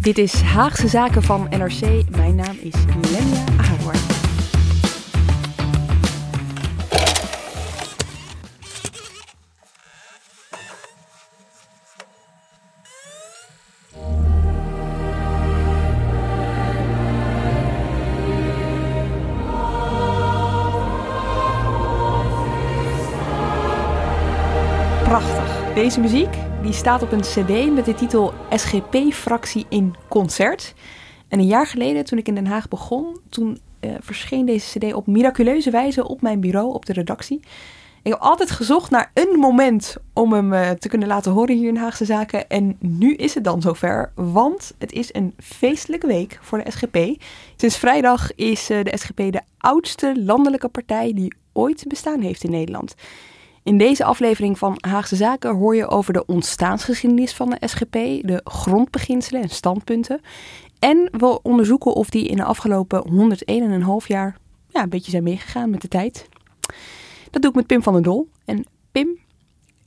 Dit is Haagse Zaken van NRC. Mijn naam is Lenia Aharwar. Prachtig. Deze muziek die staat op een cd met de titel SGP-fractie in concert. En een jaar geleden, toen ik in Den Haag begon, toen eh, verscheen deze cd op miraculeuze wijze op mijn bureau, op de redactie. Ik heb altijd gezocht naar een moment om hem eh, te kunnen laten horen hier in Haagse Zaken. En nu is het dan zover, want het is een feestelijke week voor de SGP. Sinds vrijdag is eh, de SGP de oudste landelijke partij die ooit bestaan heeft in Nederland. In deze aflevering van Haagse Zaken hoor je over de ontstaansgeschiedenis van de SGP, de grondbeginselen en standpunten. En we onderzoeken of die in de afgelopen 101,5 jaar ja, een beetje zijn meegegaan met de tijd. Dat doe ik met Pim van der Dol. En Pim,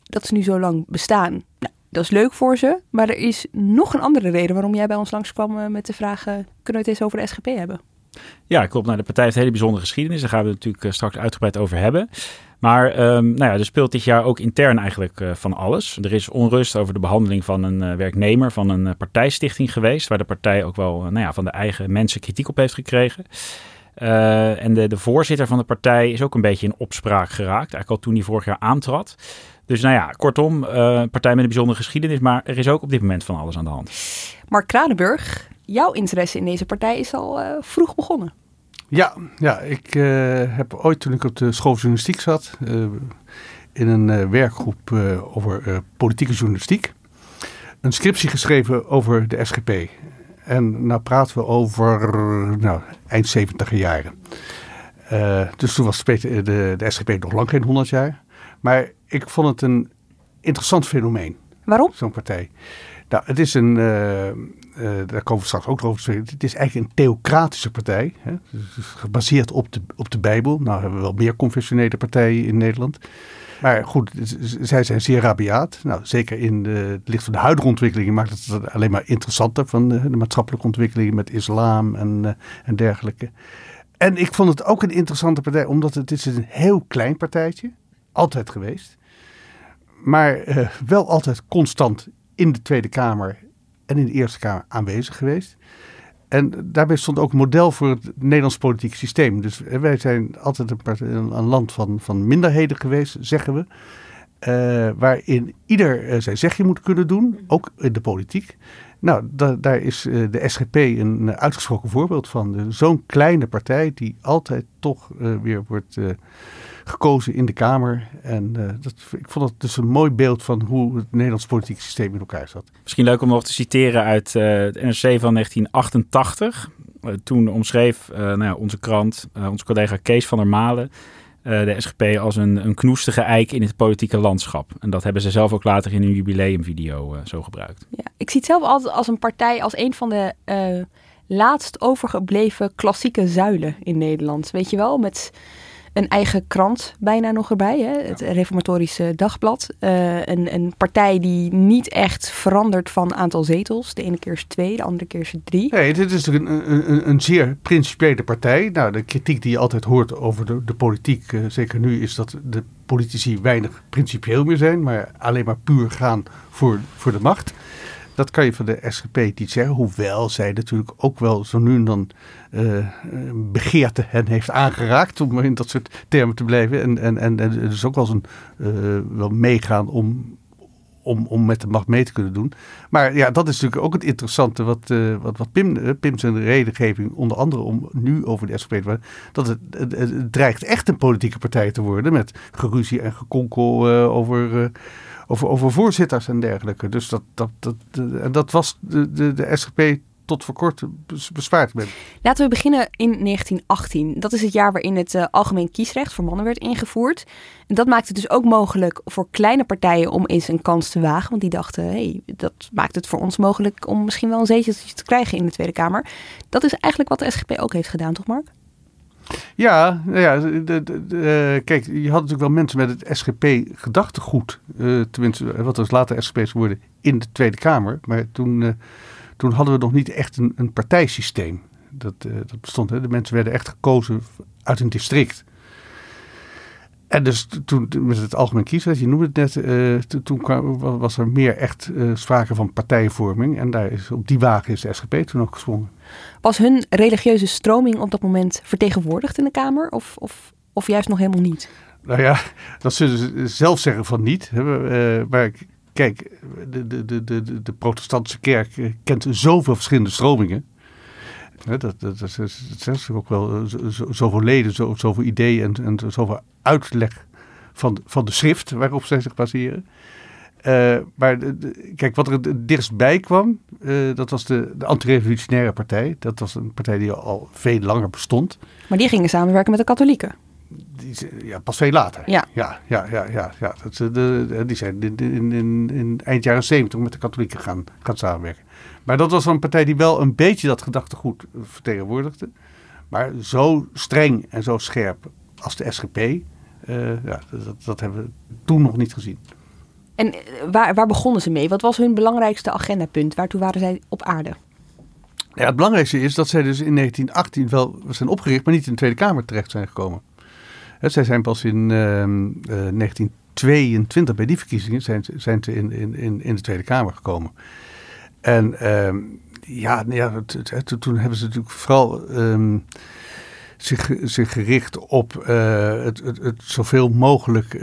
dat is nu zo lang bestaan. Nou, dat is leuk voor ze, maar er is nog een andere reden waarom jij bij ons langskwam eh, met de vraag: kunnen we het eens over de SGP hebben? Ja, klopt. Nou, de partij heeft een hele bijzondere geschiedenis. Daar gaan we het natuurlijk eh, straks uitgebreid over hebben. Maar um, nou ja, er speelt dit jaar ook intern eigenlijk uh, van alles. Er is onrust over de behandeling van een uh, werknemer van een uh, partijstichting geweest. Waar de partij ook wel nou ja, van de eigen mensen kritiek op heeft gekregen. en de, de voorzitter van de partij is ook een beetje in opspraak geraakt. Eigenlijk al toen hij vorig jaar aantrad. Dus nou ja, kortom, een partij met een bijzondere geschiedenis. Maar er is ook op dit moment van alles aan de hand. Mark Kranenburg, jouw interesse in deze partij is al vroeg begonnen. Ja, ja ik uh, heb ooit toen ik op de school journalistiek zat, uh, in een uh, werkgroep over politieke journalistiek, een scriptie geschreven over de SGP. En nou praten we over nou, eind 70 jaren. dus toen was de, de, de SGP nog lang geen 100 jaar. Maar ik vond het een interessant fenomeen. Waarom? Zo'n partij. Nou, het is een, uh, uh, daar komen we straks ook over te spreken. Het is eigenlijk een theocratische partij. Hè? Gebaseerd op de, op de Bijbel. Nou hebben we wel meer confessionele partijen in Nederland. Maar goed, zij zijn zeer rabiaat. Nou, zeker in het licht van de huidige ontwikkelingen maakt het alleen maar interessanter van de, maatschappelijke ontwikkelingen met islam en, uh, en dergelijke. En ik vond het ook een interessante partij, omdat het is een heel klein partijtje. Altijd geweest. Maar wel altijd constant in de Tweede Kamer en in de Eerste Kamer aanwezig geweest. En daarbij stond ook model voor het Nederlands politiek systeem. Dus wij zijn altijd een, een land van, van minderheden geweest, zeggen we. Uh, waarin ieder uh, zijn zegje moet kunnen doen, ook in de politiek. Nou, da daar is de SGP een uitgesproken voorbeeld van. Zo'n kleine partij die altijd toch weer wordt gekozen in de Kamer. En uh, dat, ik vond het dus een mooi beeld van hoe het Nederlands politieke systeem in elkaar zat. Misschien leuk om nog te citeren uit uh, het NRC van 1988. Uh, toen omschreef nou ja, onze krant, onze collega Kees van der Malen... de SGP als een, een knoestige eik in het politieke landschap. En dat hebben ze zelf ook later in een jubileumvideo zo gebruikt. Ja, ik zie het zelf altijd als een partij, als een van de laatst overgebleven klassieke zuilen in Nederland. Weet je wel, met een eigen krant bijna nog erbij. Hè? Het Reformatorische Dagblad. Uh, een, een partij die niet echt verandert van aantal zetels. De ene keer is twee, de andere keer is drie. Nee, dit is een, een, een zeer principiële partij. Nou, de kritiek die je altijd hoort over de, de politiek, uh, zeker nu, is dat de politici weinig principieel meer zijn. Maar alleen maar puur gaan voor, voor de macht. Dat kan je van de SGP niet zeggen. Hoewel zij natuurlijk ook wel zo nu en dan uh, begeerte hen heeft aangeraakt. Om in dat soort termen te blijven. En, en, en, dus ook wel, eens een, uh, wel meegaan om, om, om met de macht mee te kunnen doen. Maar ja, dat is natuurlijk ook het interessante wat, uh, wat, wat Pim, Pim zijn redengeving onder andere om nu over de SGP te worden. Dat het, dreigt echt een politieke partij te worden met geruzie en gekonkel over over, over voorzitters en dergelijke. Dus dat, dat, dat, dat, dat was de, de, de SGP tot voor kort bespaard ben. Laten we beginnen in 1918. Dat is het jaar waarin het uh, algemeen kiesrecht voor mannen werd ingevoerd. En dat maakte dus ook mogelijk voor kleine partijen om eens een kans te wagen. Want die dachten, hey, dat maakt het voor ons mogelijk om misschien wel een zeteltje te krijgen in de Tweede Kamer. Dat is eigenlijk wat de SGP ook heeft gedaan, toch Mark? Ja, nou ja de, kijk, je had natuurlijk wel mensen met het SGP-gedachtegoed. Uh, tenminste, wat was later SGP's geworden in de Tweede Kamer. Maar toen... Toen hadden we nog niet echt een, een partijsysteem. Dat, dat bestond. Hè. De mensen werden echt gekozen uit een district. En dus toen met het algemeen kiesrecht, je noemde het net, uh, toen kwam, was er meer echt uh, sprake van partijvorming. En daar is, op die wagen is de SGP toen ook gesprongen. Was hun religieuze stroming op dat moment vertegenwoordigd in de Kamer? Of, of, of juist nog helemaal niet? Nou ja, dat zullen ze zelf zeggen van niet. Uh, maar Kijk, de, de, de, de, de protestantse kerk kent zoveel verschillende stromingen. Dat, dat, dat, dat is ook wel eh, zoveel leden, zo, zoveel ideeën en, en zoveel uitleg van, van de schrift waarop zij zich baseren. Uh, maar kijk, wat er het dichtstbij kwam, uh, dat was de, de antirevolutionaire partij. Dat was een partij die al veel langer bestond. Maar die gingen samenwerken met de katholieken? Die, ja, pas veel later. Ja. Ja, ja, ja, ja, ja. Dat, de, die zijn in, in, in, in eind jaren zeventig met de katholieken gaan, gaan samenwerken. Maar dat was een partij die wel een beetje dat gedachtegoed vertegenwoordigde. Maar zo streng en zo scherp als de SGP, uh, ja, dat, dat hebben we toen nog niet gezien. En waar, waar begonnen ze mee? Wat was hun belangrijkste agendapunt? Waartoe waren zij op aarde? Ja, het belangrijkste is dat zij dus in 1918 wel zijn opgericht, maar niet in de Tweede Kamer terecht zijn gekomen. zij zijn pas in uh, uh, 1922 bij die verkiezingen zijn, zijn ze in, in, in de Tweede Kamer gekomen. En uh, ja, ja toen hebben ze natuurlijk vooral um, zich, zich gericht op uh, het, het, zoveel mogelijk uh,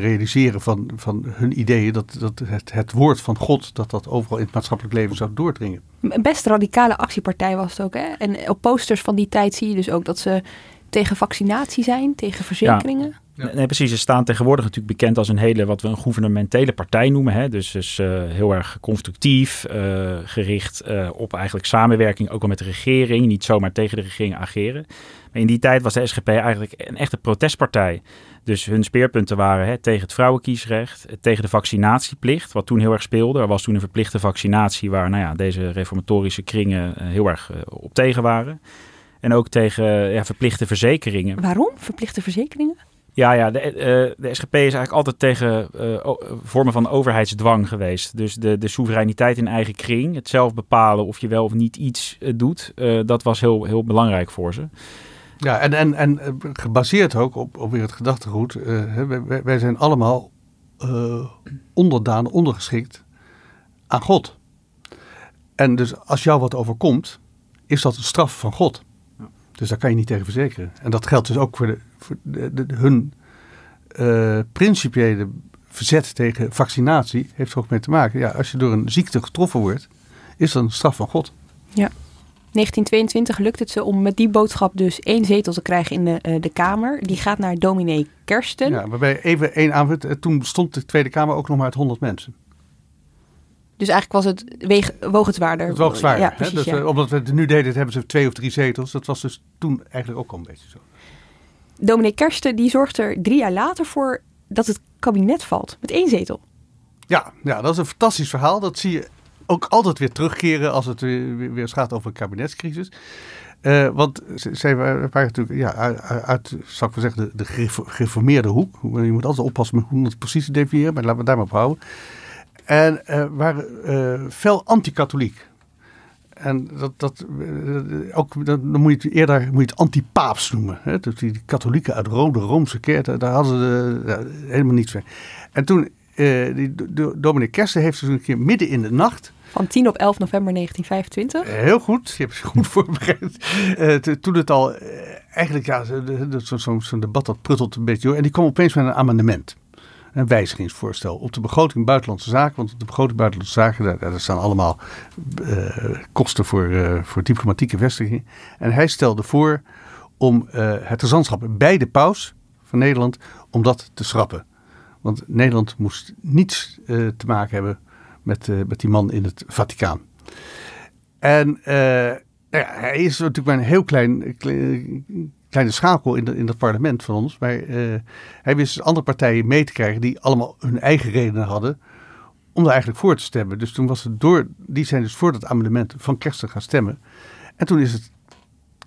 realiseren van, van hun ideeën. Dat, dat het, het woord van God, dat dat overal in het maatschappelijk leven zou doordringen. Een best radicale actiepartij was het ook. Hè? En op posters van die tijd zie je dus ook dat ze tegen vaccinatie zijn, tegen verzekeringen. Ja. Ja. Nee, precies. Ze staan tegenwoordig natuurlijk bekend als een hele, wat we een gouvernementele partij noemen. Hè? Dus, dus uh, heel erg constructief, uh, gericht uh, op eigenlijk samenwerking, ook al met de regering. Niet zomaar tegen de regering ageren. Maar in die tijd was de SGP eigenlijk een echte protestpartij. Dus hun speerpunten waren hè, tegen het vrouwenkiesrecht, tegen de vaccinatieplicht, wat toen heel erg speelde. Er was toen een verplichte vaccinatie waar nou ja, deze reformatorische kringen heel erg op tegen waren. En ook tegen ja, verplichte verzekeringen. Waarom? Verplichte verzekeringen? Ja, ja de, uh, de SGP is eigenlijk altijd tegen uh, vormen van overheidsdwang geweest. Dus de, de soevereiniteit in eigen kring, het zelf bepalen of je wel of niet iets uh, doet, dat was heel, heel belangrijk voor ze. Ja, en, en, en gebaseerd ook op, op weer het gedachtegoed. wij, wij, zijn allemaal onderdaan, ondergeschikt aan God. En dus als jou wat overkomt, is dat een straf van God. Dus daar kan je niet tegen verzekeren. En dat geldt dus ook voor, de, voor de, de, hun uh, principiële verzet tegen vaccinatie. Heeft er ook mee te maken. Ja, als je door een ziekte getroffen wordt, is dat een straf van God. Ja. 1922 lukt het ze om met die boodschap dus één zetel te krijgen in de, uh, de Kamer. Die gaat naar dominee Kersten. Ja, waarbij even één aanvulling. Toen stond de Tweede Kamer ook nog maar uit 100 mensen. Dus eigenlijk was het weeg, woog het zwaarder. Het woog zwaarder. Ja, precies, dus, ja. Omdat we het nu deden, hebben ze twee of drie zetels. Dat was dus toen eigenlijk ook al een beetje zo. Dominee Kersten die zorgt er drie jaar later voor dat het kabinet valt. Met één zetel. Ja, ja dat is een fantastisch verhaal. Dat zie je ook altijd weer terugkeren als het weer, weer gaat over een kabinetscrisis. Uh, want zij waren natuurlijk ja, uit, uit zal ik zeggen, de, de gereformeerde hoek. Je moet altijd oppassen met hoe het precies definiëren, maar laten we daar maar op houden. En uh, waren uh, fel anti-katholiek. En dat, dat, uh, ook, dan moet je het eerder moet je het anti-paaps noemen. Hè? Dus die, die katholieken uit Rome, de Roomse kerk, daar hadden ze uh, helemaal niets van. En toen, die dominee Kersten heeft dus een keer midden in de nacht... Van 10 op 11 november 1925. Heel goed, je hebt je goed voorbereid. toen het al, eigenlijk ja, zo'n zo, zo debat dat pruttelt een beetje. En die kwam opeens met een amendement een wijzigingsvoorstel op de begroting buitenlandse zaken. Want op de begroting buitenlandse zaken, daar, daar staan allemaal uh, kosten voor, uh, voor diplomatieke vestigingen. En hij stelde voor om uh, het gezantschap bij de paus van Nederland, om dat te schrappen. Want Nederland moest niets te maken hebben met, met die man in het Vaticaan. En uh, ja, hij is natuurlijk maar een heel klein, kleine schakel in, de, in het parlement van ons. Maar hij wist dus andere partijen mee te krijgen die allemaal hun eigen redenen hadden om daar eigenlijk voor te stemmen. Dus toen was het door, die zijn dus voor dat amendement van Kersten gaan stemmen. En toen is het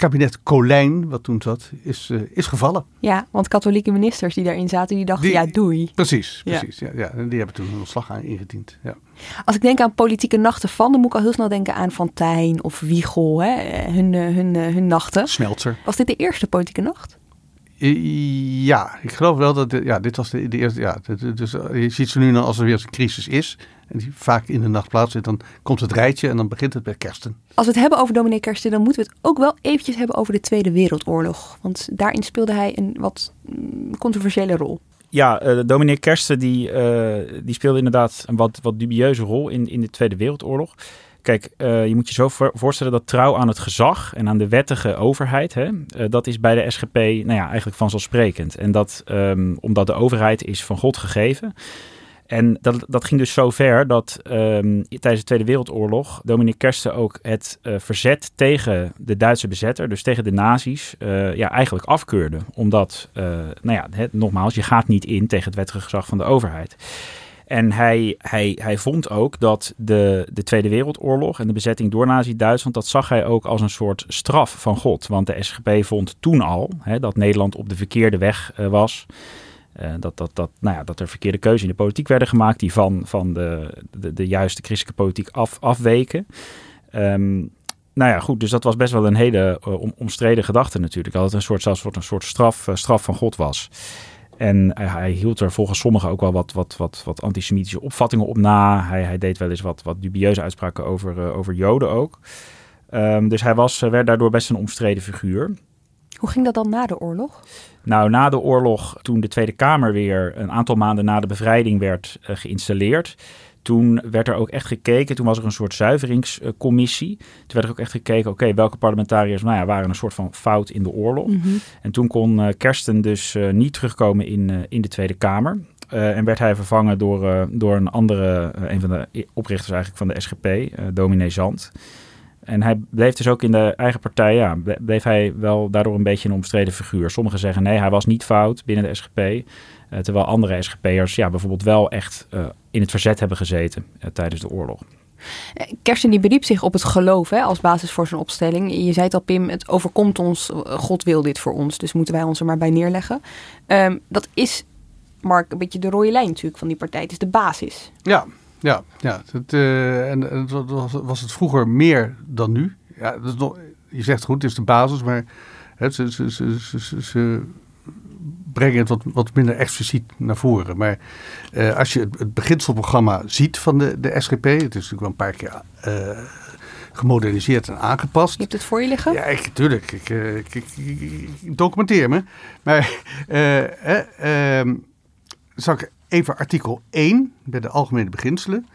kabinet Colijn, wat toen zat, is, uh, is gevallen. Ja, want katholieke ministers die daarin zaten, die dachten, ja, doei. Precies, precies. Ja. Ja, En die hebben toen een ontslag aan ingediend. Ja. Als ik denk aan politieke nachten van, dan moet ik al heel snel denken aan Van of Wiegel, hè, hun, eh, hun, eh, hun nachten. Smeltzer. Was dit de eerste politieke nacht? Ja, ik geloof wel dat dit, ja, dit was de, de eerste. Ja, dus je ziet ze nu dan als er weer een crisis is en die vaak in de nacht plaatsvindt, dan komt het rijtje en dan begint het bij kersten. Als we het hebben over dominee Kersten, dan moeten we het ook wel eventjes hebben over de Tweede Wereldoorlog. Want daarin speelde hij een wat mm, controversiële rol. Ja, uh, dominee Kersten die, uh, die speelde inderdaad een wat, wat dubieuze rol in, in de Tweede Wereldoorlog. Kijk, uh, je moet je zo voorstellen dat trouw aan het gezag en aan de wettige overheid, hè, uh, dat is bij de SGP nou ja, eigenlijk vanzelfsprekend. En dat um, omdat de overheid is van God gegeven. En dat, dat ging dus zo ver dat um, tijdens de Tweede Wereldoorlog Dominique Kersten ook het uh, verzet tegen de Duitse bezetter, dus tegen de nazi's, ja, eigenlijk afkeurde. Omdat, nou ja, nogmaals, je gaat niet in tegen het wettige gezag van de overheid. En hij, hij, hij vond ook dat de, de Tweede Wereldoorlog en de bezetting door Nazi-Duitsland, dat zag hij ook als een soort straf van God. Want de SGP vond toen al hè, dat Nederland op de verkeerde weg uh, was. Uh, dat, dat, dat, nou ja, dat er verkeerde keuzes in de politiek werden gemaakt die van, van de, de, de juiste christelijke politiek af, afweken. Um, nou ja, goed, dus dat was best wel een hele om, omstreden gedachte natuurlijk. Dat het een soort, zelfs een soort straf, straf van God was. En hij hield er volgens sommigen ook wel wat, wat, wat, wat antisemitische opvattingen op na. Hij, hij deed wel eens wat, wat dubieuze uitspraken over, uh, over Joden ook. Um, dus hij was, werd daardoor best een omstreden figuur. Hoe ging dat dan na de oorlog? Nou, na de oorlog, toen de Tweede Kamer weer een aantal maanden na de bevrijding werd uh, geïnstalleerd, toen werd er ook echt gekeken, toen was er een soort zuiveringscommissie. Toen werd er ook echt gekeken, oké, okay, welke parlementariërs nou ja, waren een soort van fout in de oorlog. Mm -hmm. En toen kon uh, Kersten dus uh, niet terugkomen in, uh, in de Tweede Kamer. en werd hij vervangen door, door een andere, een van de oprichters eigenlijk van de SGP, dominee Zand. En hij bleef dus ook in de eigen partij, ja, bleef hij wel daardoor een beetje een omstreden figuur. Sommigen zeggen nee, hij was niet fout binnen de SGP. Uh, terwijl andere SGP'ers ja, bijvoorbeeld wel echt uh, in het verzet hebben gezeten uh, tijdens de oorlog. Kersten die beriep zich op het geloof hè, als basis voor zijn opstelling. Je zei het al Pim, het overkomt ons, God wil dit voor ons, dus moeten wij ons er maar bij neerleggen. Um, dat is, Mark, een beetje de rode lijn natuurlijk van die partij. Het is de basis. Ja, ja, ja. Het, uh, en, en het was, was, het vroeger meer dan nu. Ja, dat is nog, je zegt goed, het is de basis, maar het, ze, ze, ze, ze, ze brengen het wat, wat minder expliciet naar voren. Maar uh, als je het, het, beginselprogramma ziet van de, de SGP, het is natuurlijk wel een paar keer uh, gemoderniseerd en aangepast. Je hebt het voor je liggen? Ja, ik, tuurlijk. Ik, ik, ik, ik documenteer me. Maar uh, zal ik even artikel 1 bij de Algemene Beginselen.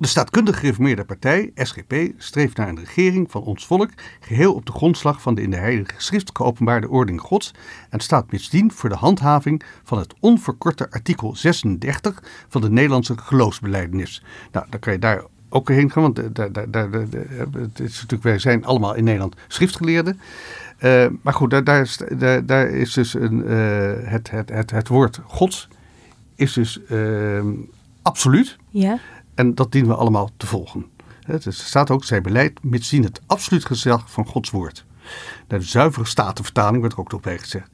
De staatkundig gereformeerde partij, SGP, streeft naar een regering van ons volk, geheel op de grondslag van de in de Heilige Schrift geopenbaarde ordening Gods en staat misdien voor de handhaving van het onverkorte artikel 36 van de Nederlandse geloofsbelijdenis. Nou, dan kan je daar ook heen gaan, want daar, daar, daar, het is natuurlijk, wij zijn allemaal in Nederland schriftgeleerden. Uh, maar goed, daar, daar, is, daar, is dus een, uh, het, het, het, woord Gods is dus uh, absoluut. Ja. En dat dienen we allemaal te volgen. Het staat ook, zij beleid mitsien het absoluut gezag van Gods woord. De zuivere statenvertaling wordt er ook op gezegd.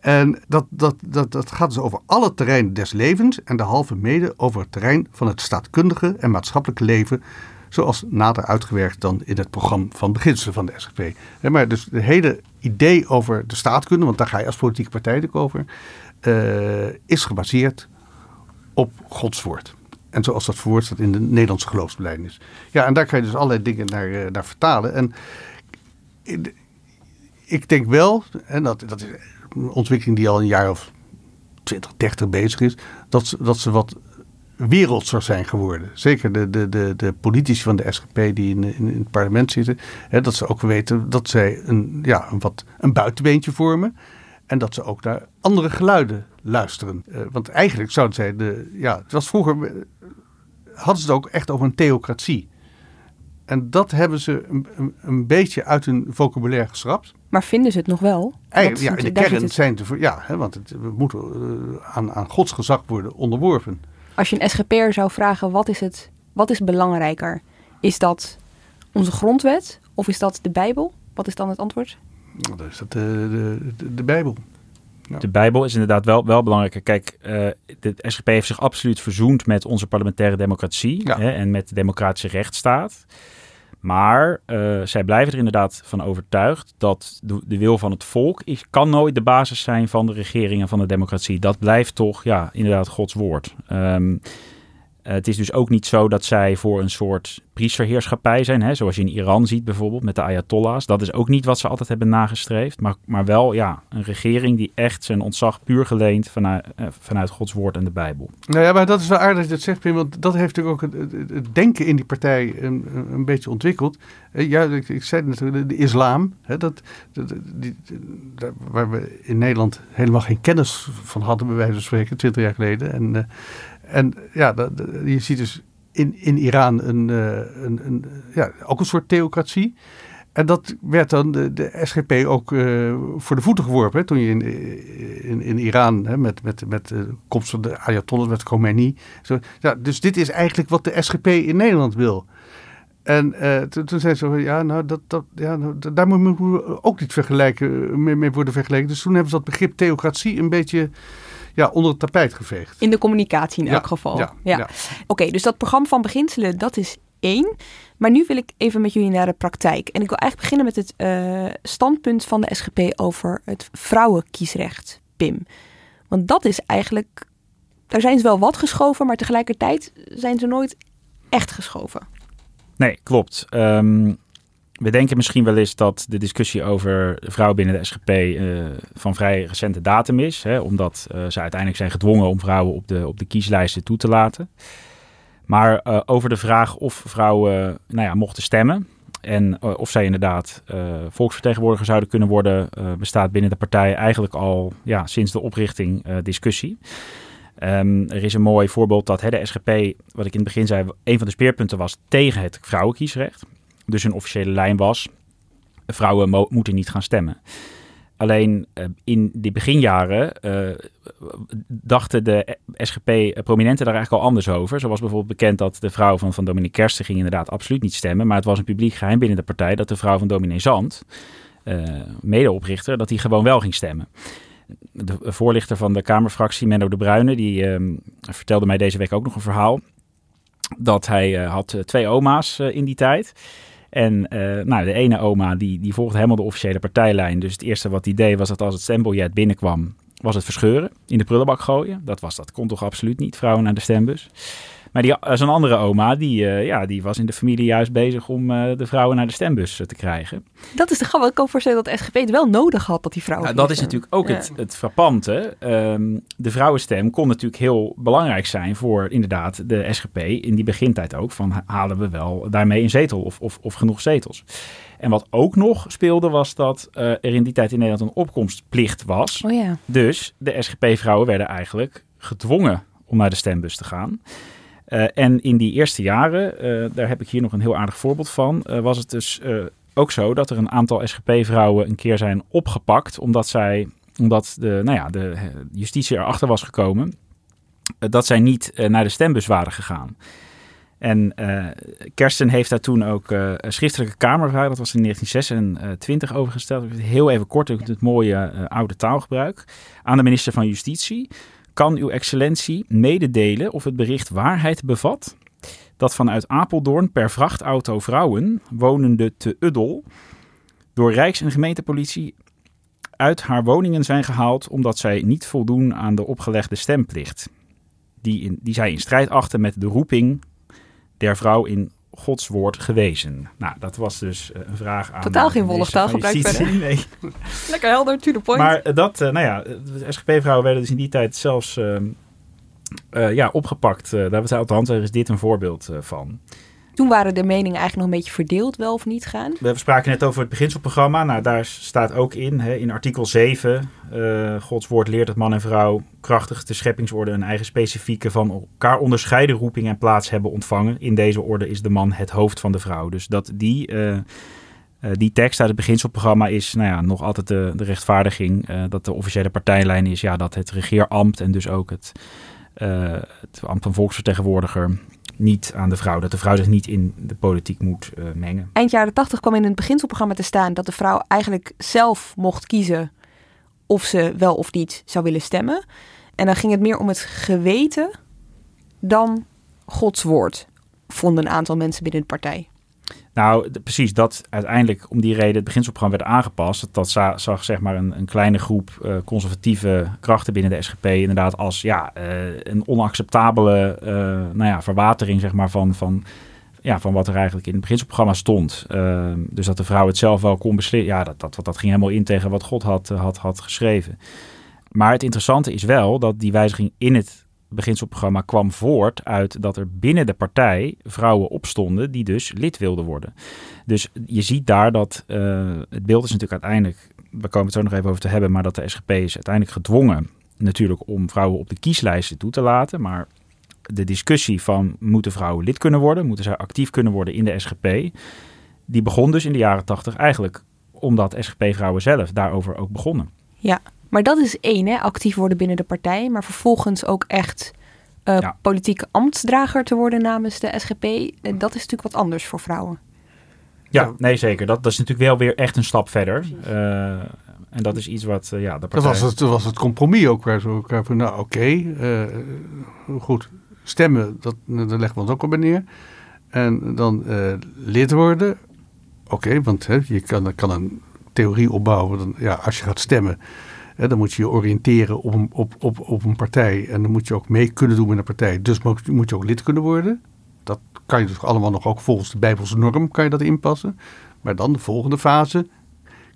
En dat, dat, dat, dat gaat dus over alle terreinen des levens en de halve mede over het terrein van het staatkundige en maatschappelijke leven, zoals nader uitgewerkt dan in het programma van beginselen van de SGP. Maar dus het hele idee over de staatkunde, want daar ga je als politieke partij over, uh, is gebaseerd op Gods woord. En zoals dat verwoord staat in de Nederlandse geloofsbelijdenis. Ja, en daar kan je dus allerlei dingen naar, naar vertalen. En ik denk wel, en dat, dat is een ontwikkeling die al een jaar of 20, 30 bezig is, dat ze, dat ze wat wereldser zijn geworden. Zeker de, de, de, de politici van de SGP die in, in, het parlement zitten, hè, dat ze ook weten dat zij een, ja, een, wat, een buitenbeentje vormen. En dat ze ook naar andere geluiden luisteren. Uh, want eigenlijk zouden zij de. Ja, het was vroeger. Hadden ze het ook echt over een theocratie. En dat hebben ze een, een, een beetje uit hun vocabulaire geschrapt. Maar vinden ze het nog wel? Eigenlijk, ja, in de kern zijn ze. Ja, hè, want het, we moeten uh, aan, aan Gods gezag worden onderworpen. Als je een SGP'er zou vragen: wat is, het, wat is belangrijker? Is dat onze grondwet of is dat de Bijbel? Wat is dan het antwoord? Nou, dan is dat de, de, de, de Bijbel. Ja. De Bijbel is inderdaad wel, wel belangrijk. Kijk, uh, de SGP heeft zich absoluut verzoend met onze parlementaire democratie ja. hè, en met de democratische rechtsstaat. Maar uh, zij blijven er inderdaad van overtuigd dat de, de, wil van het volk is, kan nooit de basis zijn van de regering en van de democratie. Dat blijft toch, ja, inderdaad Gods woord. Um, uh, het is dus ook niet zo dat zij voor een soort priesterheerschappij zijn, hè, zoals je in Iran ziet bijvoorbeeld met de ayatollahs. Dat is ook niet wat ze altijd hebben nagestreefd, maar, maar wel ja, een regering die echt zijn ontzag puur geleent vanuit, uh, vanuit Gods woord en de Bijbel. Nou ja, maar dat is wel aardig dat je dat zegt, Pim, want dat heeft natuurlijk ook het, denken in die partij een, een beetje ontwikkeld. Uh, ja, ik, zei natuurlijk, de, islam, hè, dat, die, waar we in Nederland helemaal geen kennis van hadden, bij wijze van spreken, twintig jaar geleden. En en ja, je ziet dus in, in Iran een, een, een, ja, ook een soort theocratie. En dat werd dan de, SGP ook uh, voor de voeten geworpen. Toen je in, in, in Iran hè, met, met, met de komst van de Ayatollah, met Khomeini. Zo, ja, dus dit is eigenlijk wat de SGP in Nederland wil. En toen, toen zei ze, ja, nou, dat, dat, ja, nou, daar moeten we ook niet vergelijken, mee, mee worden vergeleken. Dus toen hebben ze dat begrip theocratie een beetje ja, onder het tapijt geveegd. In de communicatie in elk geval. Ja, ja. Oké, okay, dus dat programma van beginselen, dat is één. Maar nu wil ik even met jullie naar de praktijk. En ik wil eigenlijk beginnen met het uh, standpunt van de SGP over het vrouwenkiesrecht, Pim. Want dat is eigenlijk, daar zijn ze wel wat geschoven, maar tegelijkertijd zijn ze nooit echt geschoven. Nee, klopt. Um, we denken misschien wel eens dat de discussie over vrouwen binnen de SGP uh, van vrij recente datum is. Hè, omdat uh, ze uiteindelijk zijn gedwongen om vrouwen op de, op de kieslijsten toe te laten. Maar uh, over de vraag of vrouwen nou ja, mochten stemmen en of zij inderdaad volksvertegenwoordiger zouden kunnen worden, bestaat binnen de partij eigenlijk al ja, sinds de oprichting discussie. Um, er is een mooi voorbeeld dat hè, de SGP, wat ik in het begin zei, een van de speerpunten was tegen het vrouwenkiesrecht dus een officiële lijn was: vrouwen moeten niet gaan stemmen. Alleen uh, in die beginjaren uh, dachten de SGP-prominenten daar eigenlijk al anders over. Zo was bijvoorbeeld bekend dat de vrouw van, van dominee Kersten ging inderdaad absoluut niet stemmen. Maar het was een publiek geheim binnen de partij dat de vrouw van dominee Zand, uh, medeoprichter, dat die gewoon wel ging stemmen. De voorlichter van de Kamerfractie, Menno de Bruyne, die ehm, vertelde mij deze week ook nog een verhaal. Dat hij had twee oma's in die tijd. En uh, nou, de ene oma die, die volgde helemaal de officiële partijlijn. Dus het eerste wat hij deed was dat als het stembiljet binnenkwam, was het verscheuren, in de prullenbak gooien. Dat, was, dat kon toch absoluut niet, vrouwen naar de stembus. Maar die, eh, zo'n andere oma, die, uh, ja, die was in de familie juist bezig om uh, de vrouwen naar de stembus te krijgen. Dat is de grap. Ik kan voorstellen dat de SGP het wel nodig had dat die vrouwen. Nou, dat is natuurlijk ook ja. het, het frappante. Um, de vrouwenstem kon natuurlijk heel belangrijk zijn voor inderdaad de SGP in die begintijd ook. Van halen we wel daarmee een zetel of, of, of genoeg zetels. En wat ook nog speelde was dat uh, er in die tijd in Nederland een opkomstplicht was. Oh ja. Dus de SGP-vrouwen werden eigenlijk gedwongen om naar de stembus te gaan. Uh, en in die eerste jaren, uh, daar heb ik hier nog een heel aardig voorbeeld van, uh, was het dus ook zo dat er een aantal SGP-vrouwen een keer zijn opgepakt, omdat zij, omdat de, nou ja, de justitie erachter was gekomen dat zij niet naar de stembus waren gegaan. En Kersten heeft daar toen ook een schriftelijke kamervraag, dat was in 1926 overgesteld. Heel even kort, het mooie oude taalgebruik, aan de minister van Justitie kan uw excellentie mededelen of het bericht waarheid bevat? Dat vanuit Apeldoorn per vrachtauto vrouwen, wonende te Uddel, door Rijks- en gemeentepolitie uit haar woningen zijn gehaald omdat zij niet voldoen aan de opgelegde stemplicht, die, in, die zij in strijd achten met de roeping der vrouw in Gods woord gewezen? Nou, dat was dus eh, een vraag aan. Totaal geen wollig gebruikt verder. Nee. Lekker helder, to the point. Maar eh, dat, uh, nou ja, de SGP-vrouwen werden dus in die tijd zelfs uh, ja, opgepakt. daar hebben ze althand, er is dit een voorbeeld van. Toen waren de meningen eigenlijk nog een beetje verdeeld, wel of niet gaan. We spraken net over het beginselprogramma. Nou, daar staat ook in, hè, in artikel 7... Uh, Gods woord leert dat man en vrouw krachtig de scheppingsorde... een eigen specifieke van elkaar onderscheiden roeping en plaats hebben ontvangen. In deze orde is de man het hoofd van de vrouw. Dus dat die... Uh, uh, die tekst uit het beginselprogramma is nou ja, nog altijd de, rechtvaardiging dat de officiële partijlijn is ja, dat het regeerambt en dus ook het, uh, het ambt van volksvertegenwoordiger niet aan de vrouw, dat de vrouw zich niet in de politiek moet mengen. Eind jaren 80 kwam in het beginselprogramma te staan dat de vrouw eigenlijk zelf mocht kiezen of ze wel of niet zou willen stemmen. En dan ging het meer om het geweten dan Gods woord, vonden een aantal mensen binnen de partij. Nou, precies dat uiteindelijk om die reden het beginselprogramma werd aangepast. Dat za, zag zeg maar een, een kleine groep uh, conservatieve krachten binnen de SGP inderdaad als ja, uh, een onacceptabele uh, nou ja, verwatering zeg maar, van, van, ja, van wat er eigenlijk in het beginselprogramma stond. dus dat de vrouw het zelf wel kon beslissen. Ja, dat, dat, dat ging helemaal in tegen wat God had, had, had geschreven. Maar het interessante is wel dat die wijziging in het beginselprogramma kwam voort uit dat er binnen de partij vrouwen opstonden die dus lid wilden worden. Dus je ziet daar dat uh, het beeld is natuurlijk uiteindelijk, we komen het zo nog even over te hebben, maar dat de SGP is uiteindelijk gedwongen natuurlijk om vrouwen op de kieslijsten toe te laten. Maar de discussie van moeten vrouwen lid kunnen worden, moeten zij actief kunnen worden in de SGP, die begon dus in de jaren tachtig eigenlijk omdat SGP-vrouwen zelf daarover ook begonnen. Ja, maar dat is één, hè? actief worden binnen de partij. Maar vervolgens ook echt uh, ja. politieke ambtsdrager te worden namens de SGP. dat is natuurlijk wat anders voor vrouwen. Ja, nee zeker. Dat, dat is natuurlijk wel weer echt een stap verder. Uh, en dat is iets wat uh, ja, de partij... Dat was het, was het compromis ook. Waar ze elkaar van, nou oké, okay, goed, stemmen, dat, daar leggen we ons ook op neer. En dan lid worden, oké, okay, want hè, je kan, kan een theorie opbouwen. Dan, ja, als je gaat stemmen, dan moet je je oriënteren op een, op, op, op een partij. En dan moet je ook mee kunnen doen met een partij. Dus moet je ook lid kunnen worden. Dat kan je dus allemaal nog ook volgens de Bijbelse norm kan je dat inpassen. Maar dan de volgende fase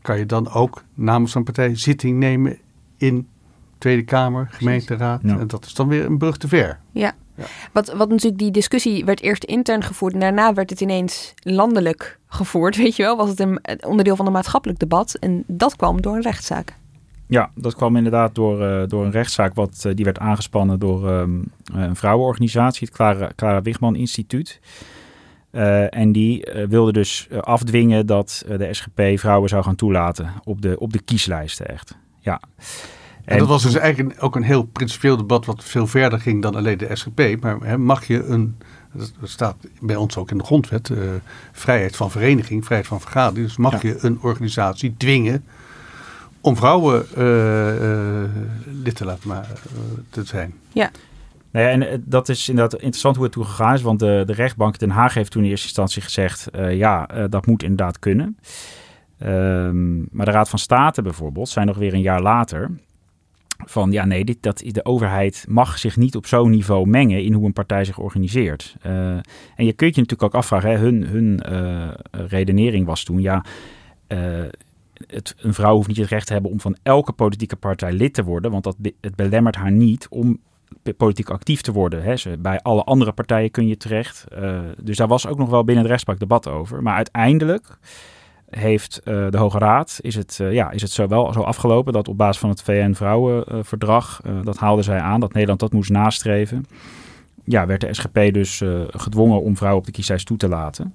kan je dan ook namens een partij zitting nemen in Tweede Kamer, gemeenteraad. Ja. En dat is dan weer een brug te ver. Ja. ja. Wat, wat natuurlijk die discussie werd eerst intern gevoerd en daarna werd het ineens landelijk gevoerd. Weet je wel, was het een onderdeel van een maatschappelijk debat. En dat kwam door een rechtszaak. Ja, dat kwam inderdaad door, uh, door een rechtszaak wat, uh, die werd aangespannen door um, een vrouwenorganisatie, het Clara, Clara Wigman Instituut. Uh, en die wilde dus afdwingen dat de SGP vrouwen zou gaan toelaten op de, op de kieslijsten echt. Ja. En, en dat was dus eigenlijk ook een heel principieel debat wat veel verder ging dan alleen de SGP. Maar hè, mag je een, dat staat bij ons ook in de grondwet, vrijheid van vereniging, vrijheid van vergadering. Dus mag ja. je een organisatie dwingen om vrouwen uh, uh, lid te laten maar, te zijn. Ja. Nou ja, en dat is inderdaad interessant hoe het toen gegaan is. Want de, de rechtbank Den Haag heeft toen in eerste instantie gezegd... Uh, ja, dat moet inderdaad kunnen. Um, maar de Raad van State bijvoorbeeld, zijn nog weer een jaar later... van ja, nee, dit, dat, de overheid mag zich niet op zo'n niveau mengen... in hoe een partij zich organiseert. en je kunt je natuurlijk ook afvragen... Hè, hun, hun redenering was toen, ja het, een vrouw hoeft niet het recht te hebben om van elke politieke partij lid te worden, want dat, het belemmert haar niet om politiek actief te worden. Hè. Bij alle andere partijen kun je terecht. Uh, dus daar was ook nog wel binnen de rechtspraak debat over. Maar uiteindelijk heeft uh, de Hoge Raad, is het, uh, ja, is het zo wel zo afgelopen dat op basis van het VN-vrouwenverdrag, dat haalden zij aan, dat Nederland dat moest nastreven. Ja, werd de SGP dus gedwongen om vrouwen op de kieslijst toe te laten.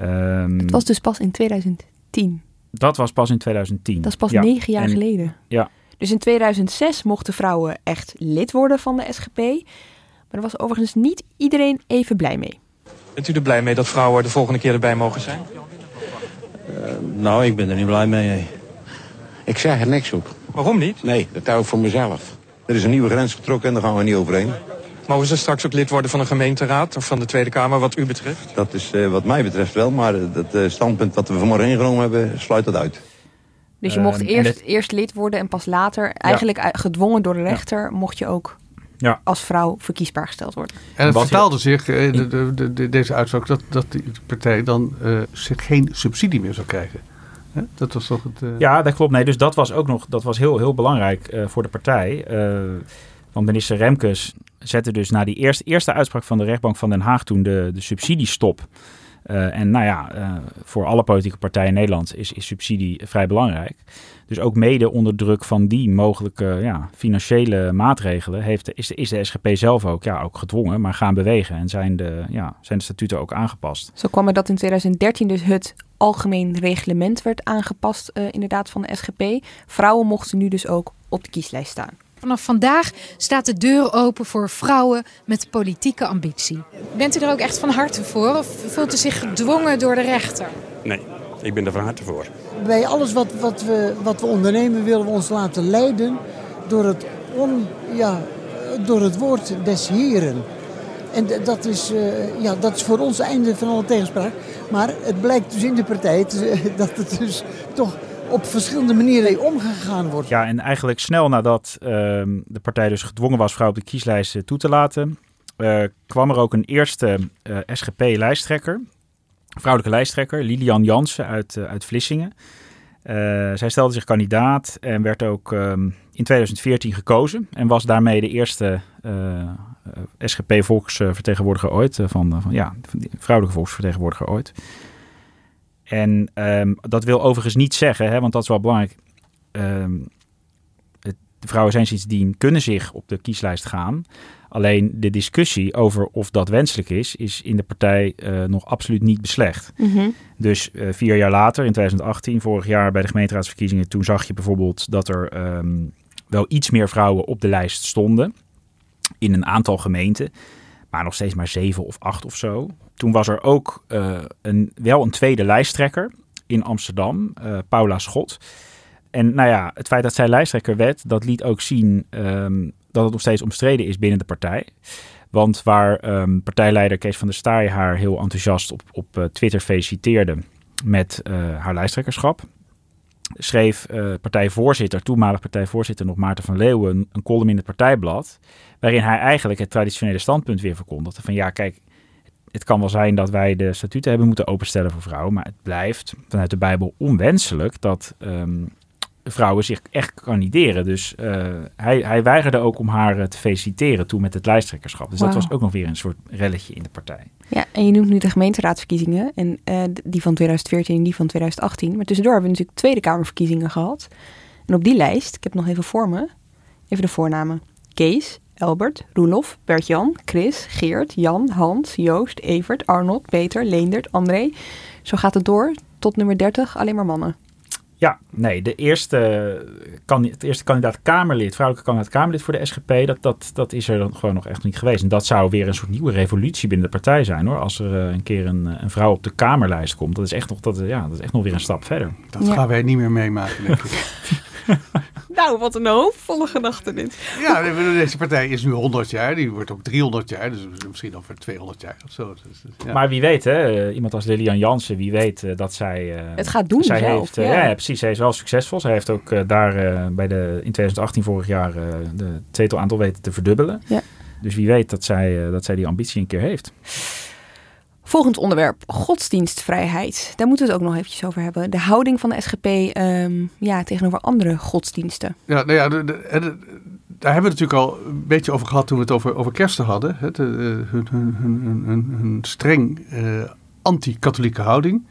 Um, het was dus pas in 2010. Dat was pas in 2010. Dat is pas ja. negen jaar en, geleden. Ja. Dus in 2006 mochten vrouwen echt lid worden van de SGP. Maar daar was overigens niet iedereen even blij mee. Bent u er blij mee dat vrouwen de volgende keer erbij mogen zijn? Uh, nou, ik ben er niet blij mee. Ik zeg er niks op. Waarom niet? Nee, dat hou ik voor mezelf. Er is een nieuwe grens getrokken en daar gaan we niet overheen. Mogen ze straks ook lid worden van een gemeenteraad of van de Tweede Kamer wat u betreft? Dat is uh, wat mij betreft wel, maar dat uh, standpunt wat we vanmorgen ingenomen hebben sluit dat uit. Dus je mocht uh, eerst, het... eerst lid worden en pas later, eigenlijk gedwongen door de rechter, ja. mocht je ook ja. als vrouw verkiesbaar gesteld worden. En het vertaalde zich, de, de, de, deze uitspraak, dat, dat die partij dan zich geen subsidie meer zou krijgen. Hè? Dat was toch het... Ja, dat klopt. Nee, dus dat was ook nog dat was heel, heel belangrijk voor de partij. want minister Remkes zette dus na die eerste, eerste uitspraak van de rechtbank van Den Haag toen de, de subsidiestop. Uh, en nou ja, uh, voor alle politieke partijen in Nederland is, is subsidie vrij belangrijk. Dus ook mede onder druk van die mogelijke ja, financiële maatregelen heeft, is, de, is de SGP zelf ook, ja, ook gedwongen, maar gaan bewegen en zijn de, ja, zijn de statuten ook aangepast. Zo kwam er dat in 2013 dus het algemeen reglement werd aangepast, uh, inderdaad, van de SGP. Vrouwen mochten nu dus ook op de kieslijst staan. Vanaf vandaag staat de deur open voor vrouwen met politieke ambitie. Bent u er ook echt van harte voor of voelt u zich gedwongen door de rechter? Nee, ik ben er van harte voor. Bij alles wat, wat, we, wat we ondernemen willen we ons laten leiden door het, on, ja, door het woord des Heren. En dat is, uh, ja, dat is voor ons einde van alle tegenspraak. Maar het blijkt dus in de partij dat het dus toch op verschillende manieren omgegaan wordt. Ja, en eigenlijk snel nadat uh, de partij dus gedwongen was vrouw op de kieslijst toe te laten, uh, kwam er ook een eerste uh, SGP-lijsttrekker, vrouwelijke lijsttrekker, Lilian Jansen uit, uit Vlissingen. zij stelde zich kandidaat en werd ook um, in 2014 gekozen en was daarmee de eerste SGP-volksvertegenwoordiger ooit, van, van, ja, vrouwelijke volksvertegenwoordiger ooit. En um, dat wil overigens niet zeggen, hè, want dat is wel belangrijk. Um, het, de vrouwen zijn sindsdien kunnen zich op de kieslijst gaan. Alleen de discussie over of dat wenselijk is, is in de partij uh, nog absoluut niet beslecht. Mm -hmm. Dus uh, vier jaar later, in 2018, vorig jaar bij de gemeenteraadsverkiezingen, toen zag je bijvoorbeeld dat er um, wel iets meer vrouwen op de lijst stonden. In een aantal gemeenten maar nog steeds maar zeven of acht of zo. Toen was er ook uh, een, wel een tweede lijsttrekker in Amsterdam, uh, Paula Schot. En nou ja, het feit dat zij lijsttrekker werd, dat liet ook zien um, dat het nog steeds omstreden is binnen de partij. Want waar um, partijleider Kees van der Staaij haar heel enthousiast op, op uh, Twitter feliciteerde met haar lijsttrekkerschap, schreef uh, partijvoorzitter, toenmalig partijvoorzitter nog Maarten van Leeuwen, een column in het partijblad. Waarin hij eigenlijk het traditionele standpunt weer verkondigde. Van ja, kijk, het kan wel zijn dat wij de statuten hebben moeten openstellen voor vrouwen. Maar het blijft vanuit de Bijbel onwenselijk dat um, vrouwen zich echt kandideren. Dus uh, hij, hij weigerde ook om haar uh, te feliciteren toen met het lijsttrekkerschap. Dus wow. dat was ook nog weer een soort relletje in de partij. Ja, en je noemt nu de gemeenteraadsverkiezingen. En uh, die van 2014 en die van 2018. Maar tussendoor hebben we natuurlijk Tweede Kamerverkiezingen gehad. En op die lijst, ik heb nog even voor me, even de voornamen. Kees, Albert, Roelof, Bert-Jan, Chris, Geert, Jan, Hans, Joost, Evert, Arnold, Peter, Leendert, André. Zo gaat het door tot nummer 30, alleen maar mannen. Ja, nee, de eerste, kan, het eerste kandidaat Kamerlid, vrouwelijke kandidaat Kamerlid voor de SGP, dat, dat, dat is er dan gewoon nog echt niet geweest. En dat zou weer een soort nieuwe revolutie binnen de partij zijn hoor. Als er uh, een keer een, een, vrouw op de Kamerlijst komt. Dat is echt nog, dat, ja, dat is echt nog weer een stap verder. Dat ja. gaan wij niet meer meemaken, denk ik. nou, wat een hoopvolle gedachte dit. Ja, deze partij is nu 100 jaar. Die wordt ook 300 jaar. Dus misschien over 200 jaar of zo. Dus, ja. Maar wie weet, hè, iemand als Lilian Jansen, wie weet uh, dat zij... Uh, het gaat doen zij zelf, heeft, uh, ja. ja. precies. Zij is wel succesvol. Zij heeft ook daar bij de, in 2018 vorig jaar de zetelaantal weten te verdubbelen. Ja. Dus wie weet dat zij, dat zij die ambitie een keer heeft. Volgend onderwerp, godsdienstvrijheid. Daar moeten we het ook nog eventjes over hebben. De houding van de SGP um, ja, tegenover andere godsdiensten. Ja, nou ja, daar hebben we het natuurlijk al een beetje over gehad toen we het over, over kersten hadden. Uh, hun, streng uh, anti-katholieke houding.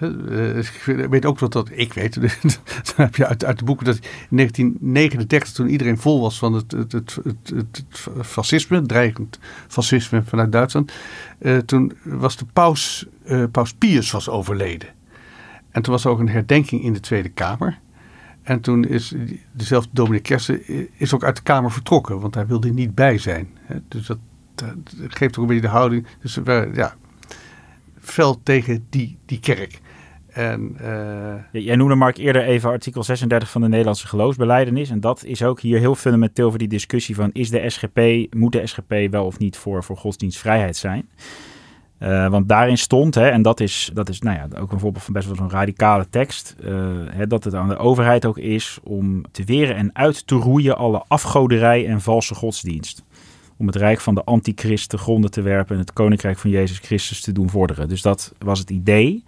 Uh, ik weet ook dat dat, ik weet, dat heb je uit, uit de boeken dat in 1939, toen iedereen vol was van het, het, het, het, het fascisme, dreigend fascisme vanuit Duitsland, uh, toen was de paus, uh, paus Pius was overleden. En toen was er ook een herdenking in de Tweede Kamer. En toen is dezelfde dominee Kersen is ook uit de Kamer vertrokken, want hij wilde niet bij zijn. Dus dat, dat geeft ook een beetje de houding. Dus ja, fel tegen die, die kerk. En, uh... Jij noemde Mark eerder even artikel 36 van de Nederlandse geloofsbeleidenis. En dat is ook hier heel fundamenteel voor die discussie van is de SGP, moet de SGP wel of niet voor, voor godsdienstvrijheid zijn? Uh, want daarin stond, hè, en dat is, dat is nou ja, ook een voorbeeld van best wel zo'n radicale tekst, uh, hè, dat het aan de overheid ook is om te weren en uit te roeien alle afgoderij en valse godsdienst. Om het rijk van de antichrist te gronden te werpen en het koninkrijk van Jezus Christus te doen vorderen. Dus dat was het idee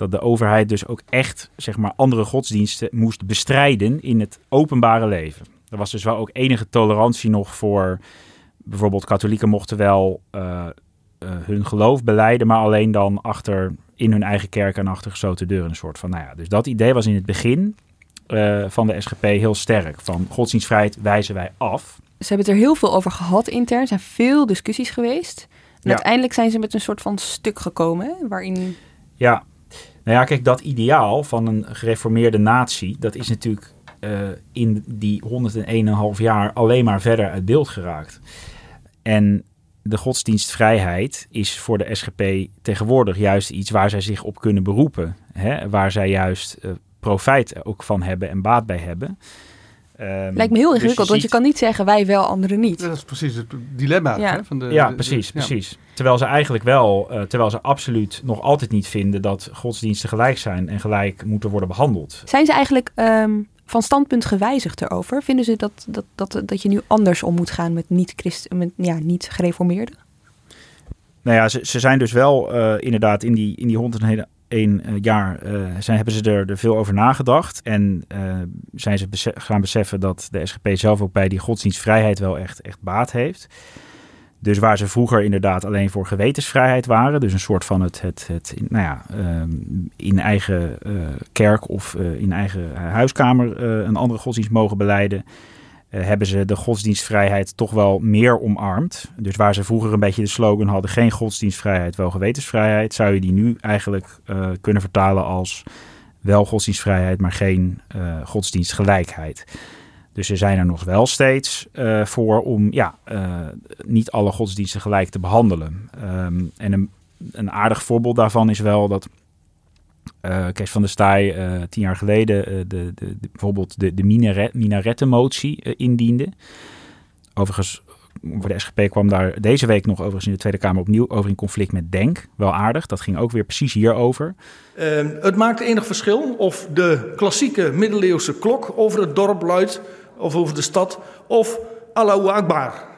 dat de overheid dus ook echt zeg maar, andere godsdiensten moest bestrijden in het openbare leven. Er was dus wel ook enige tolerantie nog voor bijvoorbeeld katholieken mochten wel uh, hun geloof beleiden, maar alleen dan achter in hun eigen kerk en achter gesloten deuren. Een soort van, nou ja, dus dat idee was in het begin van de SGP heel sterk. Van godsdienstvrijheid wijzen wij af. Ze hebben het er heel veel over gehad intern. Er zijn veel discussies geweest. En uiteindelijk zijn ze met een soort van stuk gekomen, waarin... Ja, nou ja, kijk, dat ideaal van een gereformeerde natie, dat is natuurlijk uh, in die 101,5 jaar alleen maar verder uit beeld geraakt. En de godsdienstvrijheid is voor de SGP tegenwoordig juist iets waar zij zich op kunnen beroepen. Hè? Waar zij juist uh, profijt ook van hebben en baat bij hebben. Um, Lijkt me heel dus ingewikkeld, want je kan niet zeggen wij wel, anderen niet. Dat is precies het dilemma. Ja, hè, van de, ja precies, de, precies. Terwijl ze eigenlijk wel, uh, terwijl ze absoluut nog altijd niet vinden dat godsdiensten gelijk zijn en gelijk moeten worden behandeld. Zijn ze eigenlijk um, van standpunt gewijzigd erover? Vinden ze dat, dat, dat, dat je nu anders om moet gaan met niet-christen, met ja, niet gereformeerden? Nou ja, ze, ze zijn dus wel uh, inderdaad in die, in die honderden één uh, jaar uh, zijn, hebben ze er, er, veel over nagedacht. En uh, zijn ze gaan beseffen dat de SGP zelf ook bij die godsdienstvrijheid wel echt, echt baat heeft. Dus waar ze vroeger inderdaad alleen voor gewetensvrijheid waren, dus een soort van het, het, het nou ja, um, in eigen kerk of in eigen huiskamer een andere godsdienst mogen beleiden, hebben ze de godsdienstvrijheid toch wel meer omarmd. Dus waar ze vroeger een beetje de slogan hadden: geen godsdienstvrijheid, wel gewetensvrijheid, zou je die nu eigenlijk uh, kunnen vertalen als wel godsdienstvrijheid, maar geen uh, godsdienstgelijkheid. Dus ze zijn er nog wel steeds voor om ja, niet alle godsdiensten gelijk te behandelen. Um, en een, een aardig voorbeeld daarvan is wel dat uh, Kees van der Staaij uh, tien jaar geleden de, de, de, bijvoorbeeld de, de minaret, minarettenmotie indiende. Overigens, voor de SGP kwam daar deze week nog overigens in de Tweede Kamer opnieuw over in conflict met Denk. Wel aardig, dat ging ook weer precies hierover. Ehm, het maakt enig verschil of de klassieke middeleeuwse klok over het dorp luidt of over de stad of Allahu Akbar.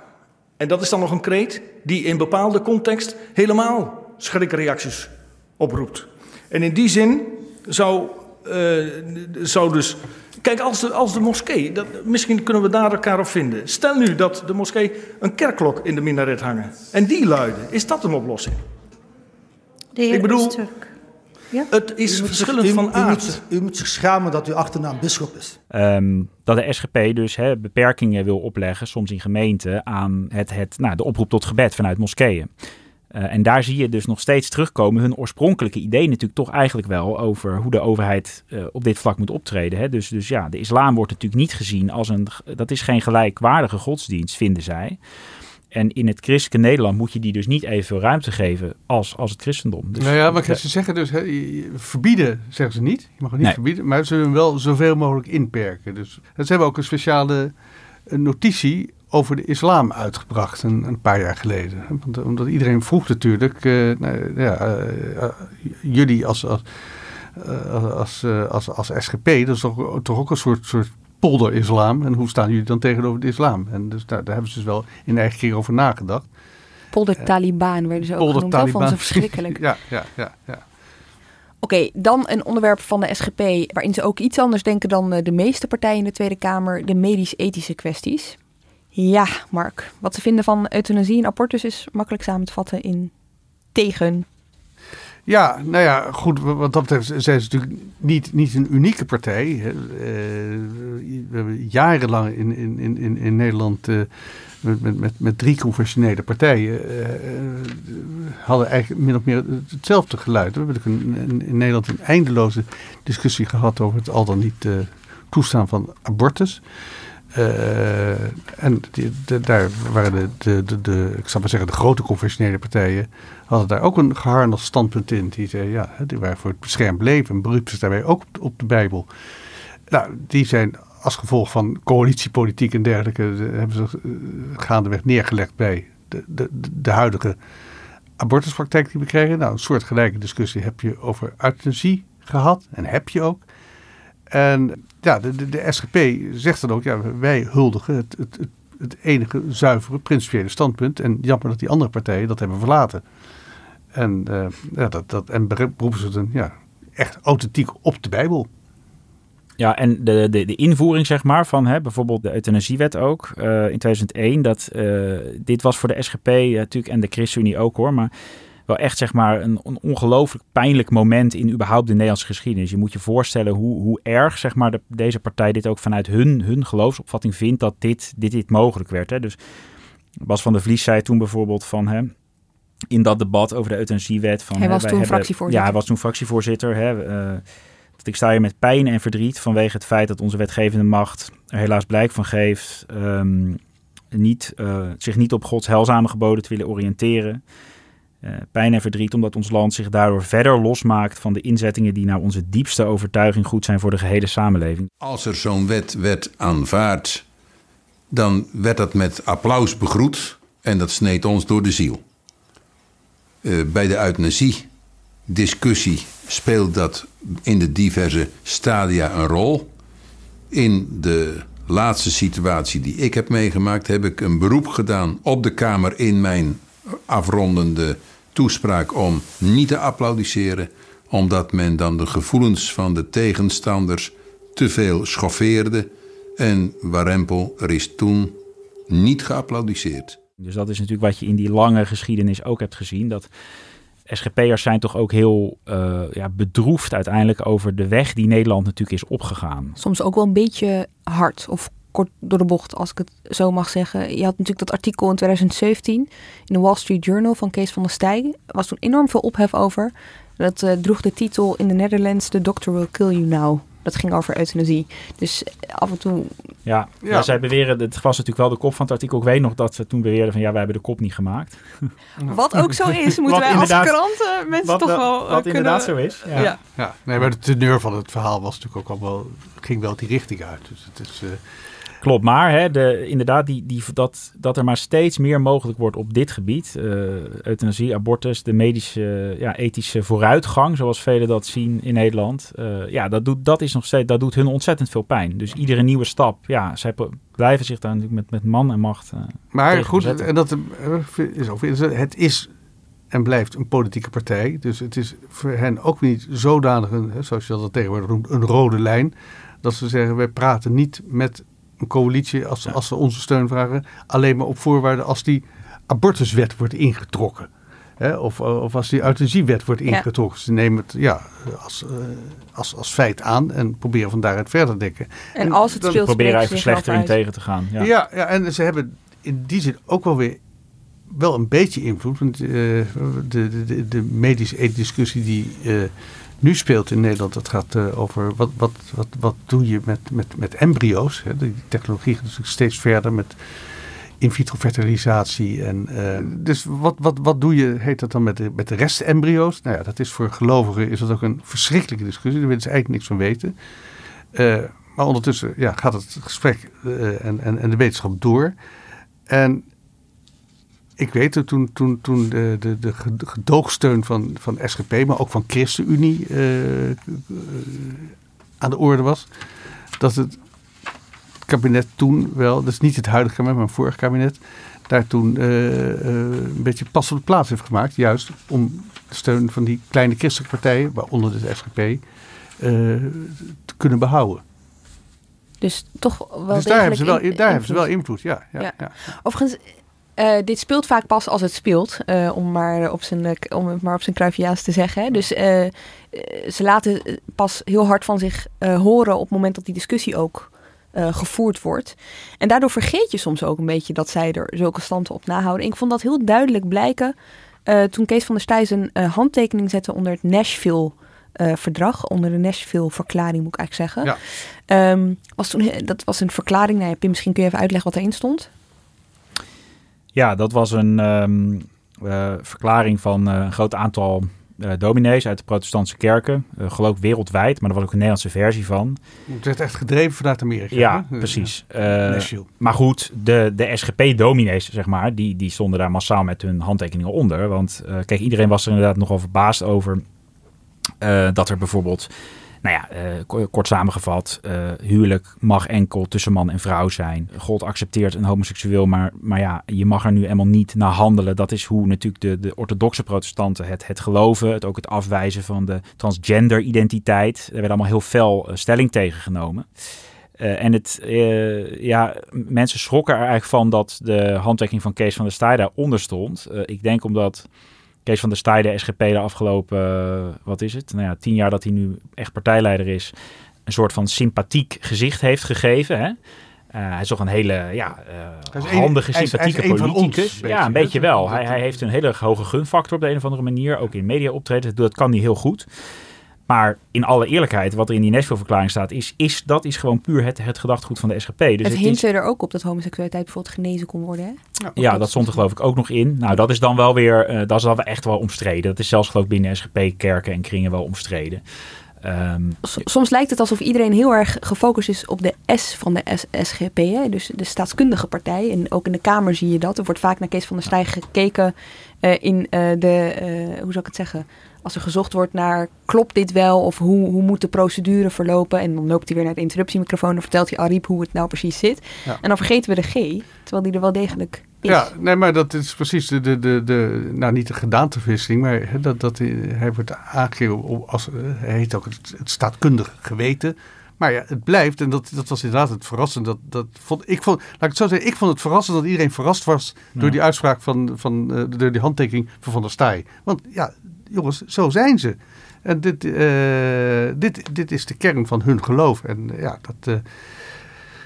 En dat is dan nog een kreet die in bepaalde context helemaal schrikreacties oproept. En in die zin zou, uh, zou dus. Kijk, als de, als de moskee, dat, misschien kunnen we daar elkaar op vinden. Stel nu dat de moskee een kerkklok in de minaret hangen. En die luiden. Is dat een oplossing? De heer Ik bedoel, Usturk. Ja? Het is verschillend van u, aard. Moet, u moet zich schamen dat uw achternaam bisschop is. Um, dat de SGP dus hè, beperkingen wil opleggen, soms in gemeenten, aan het, het, nou, de oproep tot gebed vanuit moskeeën. Uh, en daar zie je dus nog steeds terugkomen hun oorspronkelijke idee natuurlijk toch eigenlijk wel over hoe de overheid uh, op dit vlak moet optreden. Hè? Dus, dus ja, de islam wordt natuurlijk niet gezien als een, dat is geen gelijkwaardige godsdienst, vinden zij. En in het christelijke Nederland moet je die dus niet evenveel ruimte geven als, als het christendom. Dus, nou ja, maar ze zeggen dus, verbieden zeggen ze niet. Je mag het niet nee. verbieden, maar ze willen wel zoveel mogelijk inperken. Dus ze hebben ook een speciale notitie over de islam uitgebracht een, een paar jaar geleden. Want, omdat iedereen vroeg natuurlijk, uh, nou, ja, uh, uh, jullie als, als, als, als, als, SGP, dat is toch, toch ook een soort, soort polder-islam. En hoe staan jullie dan tegenover de islam? En dus daar, daar hebben ze dus wel in eigen keer over nagedacht. Polder-Taliban werden ze ook Polder genoemd. Dat vonden ze verschrikkelijk. ja, ja, ja. ja. Oké, okay, dan een onderwerp van de SGP waarin ze ook iets anders denken dan de meeste partijen in de Tweede Kamer, de medisch-ethische kwesties. Ja, Mark. Wat ze vinden van euthanasie en abortus is makkelijk samen te vatten in tegen. Ja, nou ja, goed. Wat dat betreft zijn ze natuurlijk niet, niet een unieke partij. Uh, we hebben jarenlang in, in, in, in Nederland uh, met, met, met drie confessionele partijen uh, hadden eigenlijk min of meer hetzelfde geluid. We hebben in, in Nederland een eindeloze discussie gehad over het al dan niet toestaan van abortus. Uh, en die, daar waren de, de, de, ik zou maar zeggen, de grote confessionele partijen hadden daar ook een geharnast standpunt in. Die zeiden, ja, die waren voor het beschermd leven en beroepen zich daarbij ook op, de Bijbel. Nou, die zijn als gevolg van coalitiepolitiek en dergelijke, hebben ze uh, gaandeweg neergelegd bij de, de, de huidige abortuspraktijk die we krijgen. Nou, een soortgelijke discussie heb je over euthanasie gehad en heb je ook. En ja, de, de, de, SGP zegt dan ook, ja, wij huldigen het, het, het, enige zuivere principiële standpunt. En jammer dat die andere partijen dat hebben verlaten. En, uh, ja, dat, dat, en beroepen ze dan ja, echt authentiek op de Bijbel. Ja, en de, de, de invoering, zeg maar, van hè, bijvoorbeeld de euthanasiewet ook uh, in 2001. Dat, uh, dit was voor de SGP natuurlijk en de ChristenUnie ook hoor. Maar wel echt zeg maar een, een ongelooflijk pijnlijk moment in überhaupt de Nederlandse geschiedenis. Je moet je voorstellen hoe, hoe erg zeg maar de, deze partij dit ook vanuit hun, hun geloofsopvatting vindt dat dit, dit, dit mogelijk werd. Hè. Dus Bas van der Vlies zei toen bijvoorbeeld van... Hè, in dat debat over de euthanasiewet. Van, hij was hè, toen hebben, fractievoorzitter. Ja, hij was toen fractievoorzitter. Hè, uh, dat ik sta hier met pijn en verdriet vanwege het feit dat onze wetgevende macht er helaas blijk van geeft um, niet, uh, zich niet op Gods heilzame geboden te willen oriënteren. Uh, pijn en verdriet omdat ons land zich daardoor verder losmaakt van de inzettingen die naar onze diepste overtuiging goed zijn voor de gehele samenleving. Als er zo'n wet werd aanvaard, dan werd dat met applaus begroet en dat sneed ons door de ziel. Uh, bij de euthanasie-discussie speelt dat in de diverse stadia een rol. In de laatste situatie die ik heb meegemaakt, heb ik een beroep gedaan op de Kamer in mijn afrondende toespraak om niet te applaudisseren, omdat men dan de gevoelens van de tegenstanders te veel schoffeerde. En Warempel, er is toen niet geapplaudisseerd. Dus dat is natuurlijk wat je in die lange geschiedenis ook hebt gezien. Dat SGP'ers zijn toch ook heel uh, ja, bedroefd uiteindelijk over de weg die Nederland natuurlijk is opgegaan. Soms ook wel een beetje hard of kort door de bocht, als ik het zo mag zeggen. Je had natuurlijk dat artikel in 2017 in de Wall Street Journal van Kees van der Staaij. Er was toen enorm veel ophef over. Dat uh, droeg de titel in de Netherlands The Doctor Will Kill You Now. Dat ging over euthanasie. Dus af en toe... Ja, ja. ja zij beweren, het was natuurlijk wel de kop van het artikel. Ik weet nog dat ze toen beweerden van ja, wij hebben de kop niet gemaakt. Wat ook zo is, moeten wij als kranten mensen wat, toch wel Wat kunnen... inderdaad zo is. Ja. ja. ja. Nee, maar de teneur van het verhaal was natuurlijk ook al wel, ging wel die richting uit. Dus het is... Uh, Klopt, maar hè, de, inderdaad, die, die, dat, dat er maar steeds meer mogelijk wordt op dit gebied. Uh, euthanasie, abortus, de medische, ja, ethische vooruitgang, zoals velen dat zien in Nederland. Uh, ja, dat doet, dat, is nog steeds, dat doet hun ontzettend veel pijn. Dus iedere nieuwe stap, ja, zij blijven zich daar natuurlijk met, met man en macht. Uh, maar goed, en dat is over, het is en blijft een politieke partij. Dus het is voor hen ook niet zodanig, een, zoals je dat tegenwoordig noemt, een rode lijn. Dat ze zeggen, wij praten niet met een coalitie, als, ja. als ze onze steun vragen, alleen maar op voorwaarde als die abortuswet wordt ingetrokken. Hè, of, of als die euthanasiewet wordt ingetrokken. Ja. Ze nemen het ja, als, uh, als, als feit aan en proberen van daaruit verder te denken. En als het speelt, proberen even verslechtering tegen te gaan. Ja. ja. Ja, en ze hebben in die zin ook wel weer wel een beetje invloed. Want uh, de, de, de, de medische discussie die uh, nu speelt in Nederland, dat gaat uh, over wat, wat, wat, wat doe je met, met, met embryo's. Hè? Die technologie gaat natuurlijk steeds verder met in vitro fertilisatie. En, uh, dus wat, wat, wat doe je, heet dat dan met de, met de restembryo's? Nou ja, dat is voor gelovigen is dat ook een verschrikkelijke discussie. Daar willen ze eigenlijk niks van weten. Uh, maar ondertussen ja, gaat het gesprek en, en, en de wetenschap door. En ik weet het, toen, toen, toen de, de, de gedoogsteun van, van SGP, maar ook van ChristenUnie uh, uh, aan de orde was, dat het kabinet toen wel, dat is niet het huidige kabinet, maar een vorig kabinet, daar toen uh, een beetje pas op de plaats heeft gemaakt, juist om de steun van die kleine christelijke partijen, waaronder de SGP, te kunnen behouden. Dus toch wel dus daar hebben ze wel, daar hebben ze wel invloed, ja. ja, ja. ja. Overigens, uh, dit speelt vaak pas als het speelt, uh, om, maar op zijn, om het maar op zijn kruifiaans te zeggen. Hè. Dus uh, ze laten pas heel hard van zich horen op het moment dat die discussie ook gevoerd wordt. En daardoor vergeet je soms ook een beetje dat zij er zulke standen op nahouden. En ik vond dat heel duidelijk blijken toen Kees van der Staaij zijn handtekening zette onder het Nashville... verdrag, onder de Nashville-verklaring moet ik eigenlijk zeggen. Ja. Um, was toen, dat was een verklaring, nou, Pim, misschien kun je even uitleggen wat erin stond? Ja, dat was een um, uh, verklaring van uh, een groot aantal uh, dominees uit de protestantse kerken. geloof wereldwijd, maar er was ook een Nederlandse versie van. Het werd echt gedreven vanuit Amerika. Ja, hè? precies. maar goed, de, de SGP-dominees, zeg maar, die, die stonden daar massaal met hun handtekeningen onder. Want kijk, iedereen was er inderdaad nogal verbaasd over dat er bijvoorbeeld Nou ja, uh, kort samengevat, uh, huwelijk mag enkel tussen man en vrouw zijn. God accepteert een homoseksueel, maar, maar ja, je mag er nu helemaal niet naar handelen. Dat is hoe natuurlijk de, de orthodoxe protestanten het, het geloven. Het ook het afwijzen van de transgender identiteit. Er werd allemaal heel fel stelling tegengenomen. Uh, en het, ja, mensen schrokken er eigenlijk van dat de handtekening van Kees van der Staaij daaronder stond. Ik denk omdat Kees van der Staaij, de SGP, de afgelopen, wat is het? Nou ja, tien jaar dat hij nu echt partijleider is, een soort van sympathiek gezicht heeft gegeven. Hè? hij is toch een hele ja, handige, sympathieke hij politicus. ja, een beetje wel. Hij, hij heeft een hele hoge gunfactor op de een of andere manier. Ook in media optreden. Dat kan hij heel goed. Maar in alle eerlijkheid, wat er in die Nashville-verklaring staat, is, is dat is gewoon puur het, het gedachtegoed van de SGP. Dus het, het hint er ook op dat homoseksualiteit bijvoorbeeld genezen kon worden. Hè? Ja, ja dat, stond er geloof ik ook nog in. Nou, dat is dan wel weer, uh, dat is dan wel echt wel omstreden. Dat is zelfs geloof ik binnen SGP-kerken en kringen wel omstreden. Um, Soms lijkt het alsof iedereen heel erg gefocust is op de S van de S SGP, hè? dus de staatskundige partij. En ook in de Kamer zie je dat. Er wordt vaak naar Kees van der Staaij gekeken uh, in uh, de, hoe zou ik het zeggen, als er gezocht wordt naar klopt dit wel of hoe, hoe moet de procedure verlopen. En dan loopt hij weer naar de interruptiemicrofoon en vertelt hij Ariep hoe het nou precies zit. En dan vergeten we de G, terwijl die er wel degelijk is. Ja, nee, maar dat is precies de, de, de, de nou niet de gedaanteverwisseling, maar dat, dat hij wordt aangegeven als, hij heet ook het, het staatkundig geweten. Maar ja, het blijft, en dat, dat was inderdaad het verrassend. Dat, dat vond, ik, vond, laat ik het zo zeggen, ik vond het verrassend dat iedereen verrast was door die uitspraak van, van uh, door die handtekening van Van der Staaij. Want ja, jongens, zo zijn ze. En dit, uh, dit, dit is de kern van hun geloof. En uh, ja, dat, uh,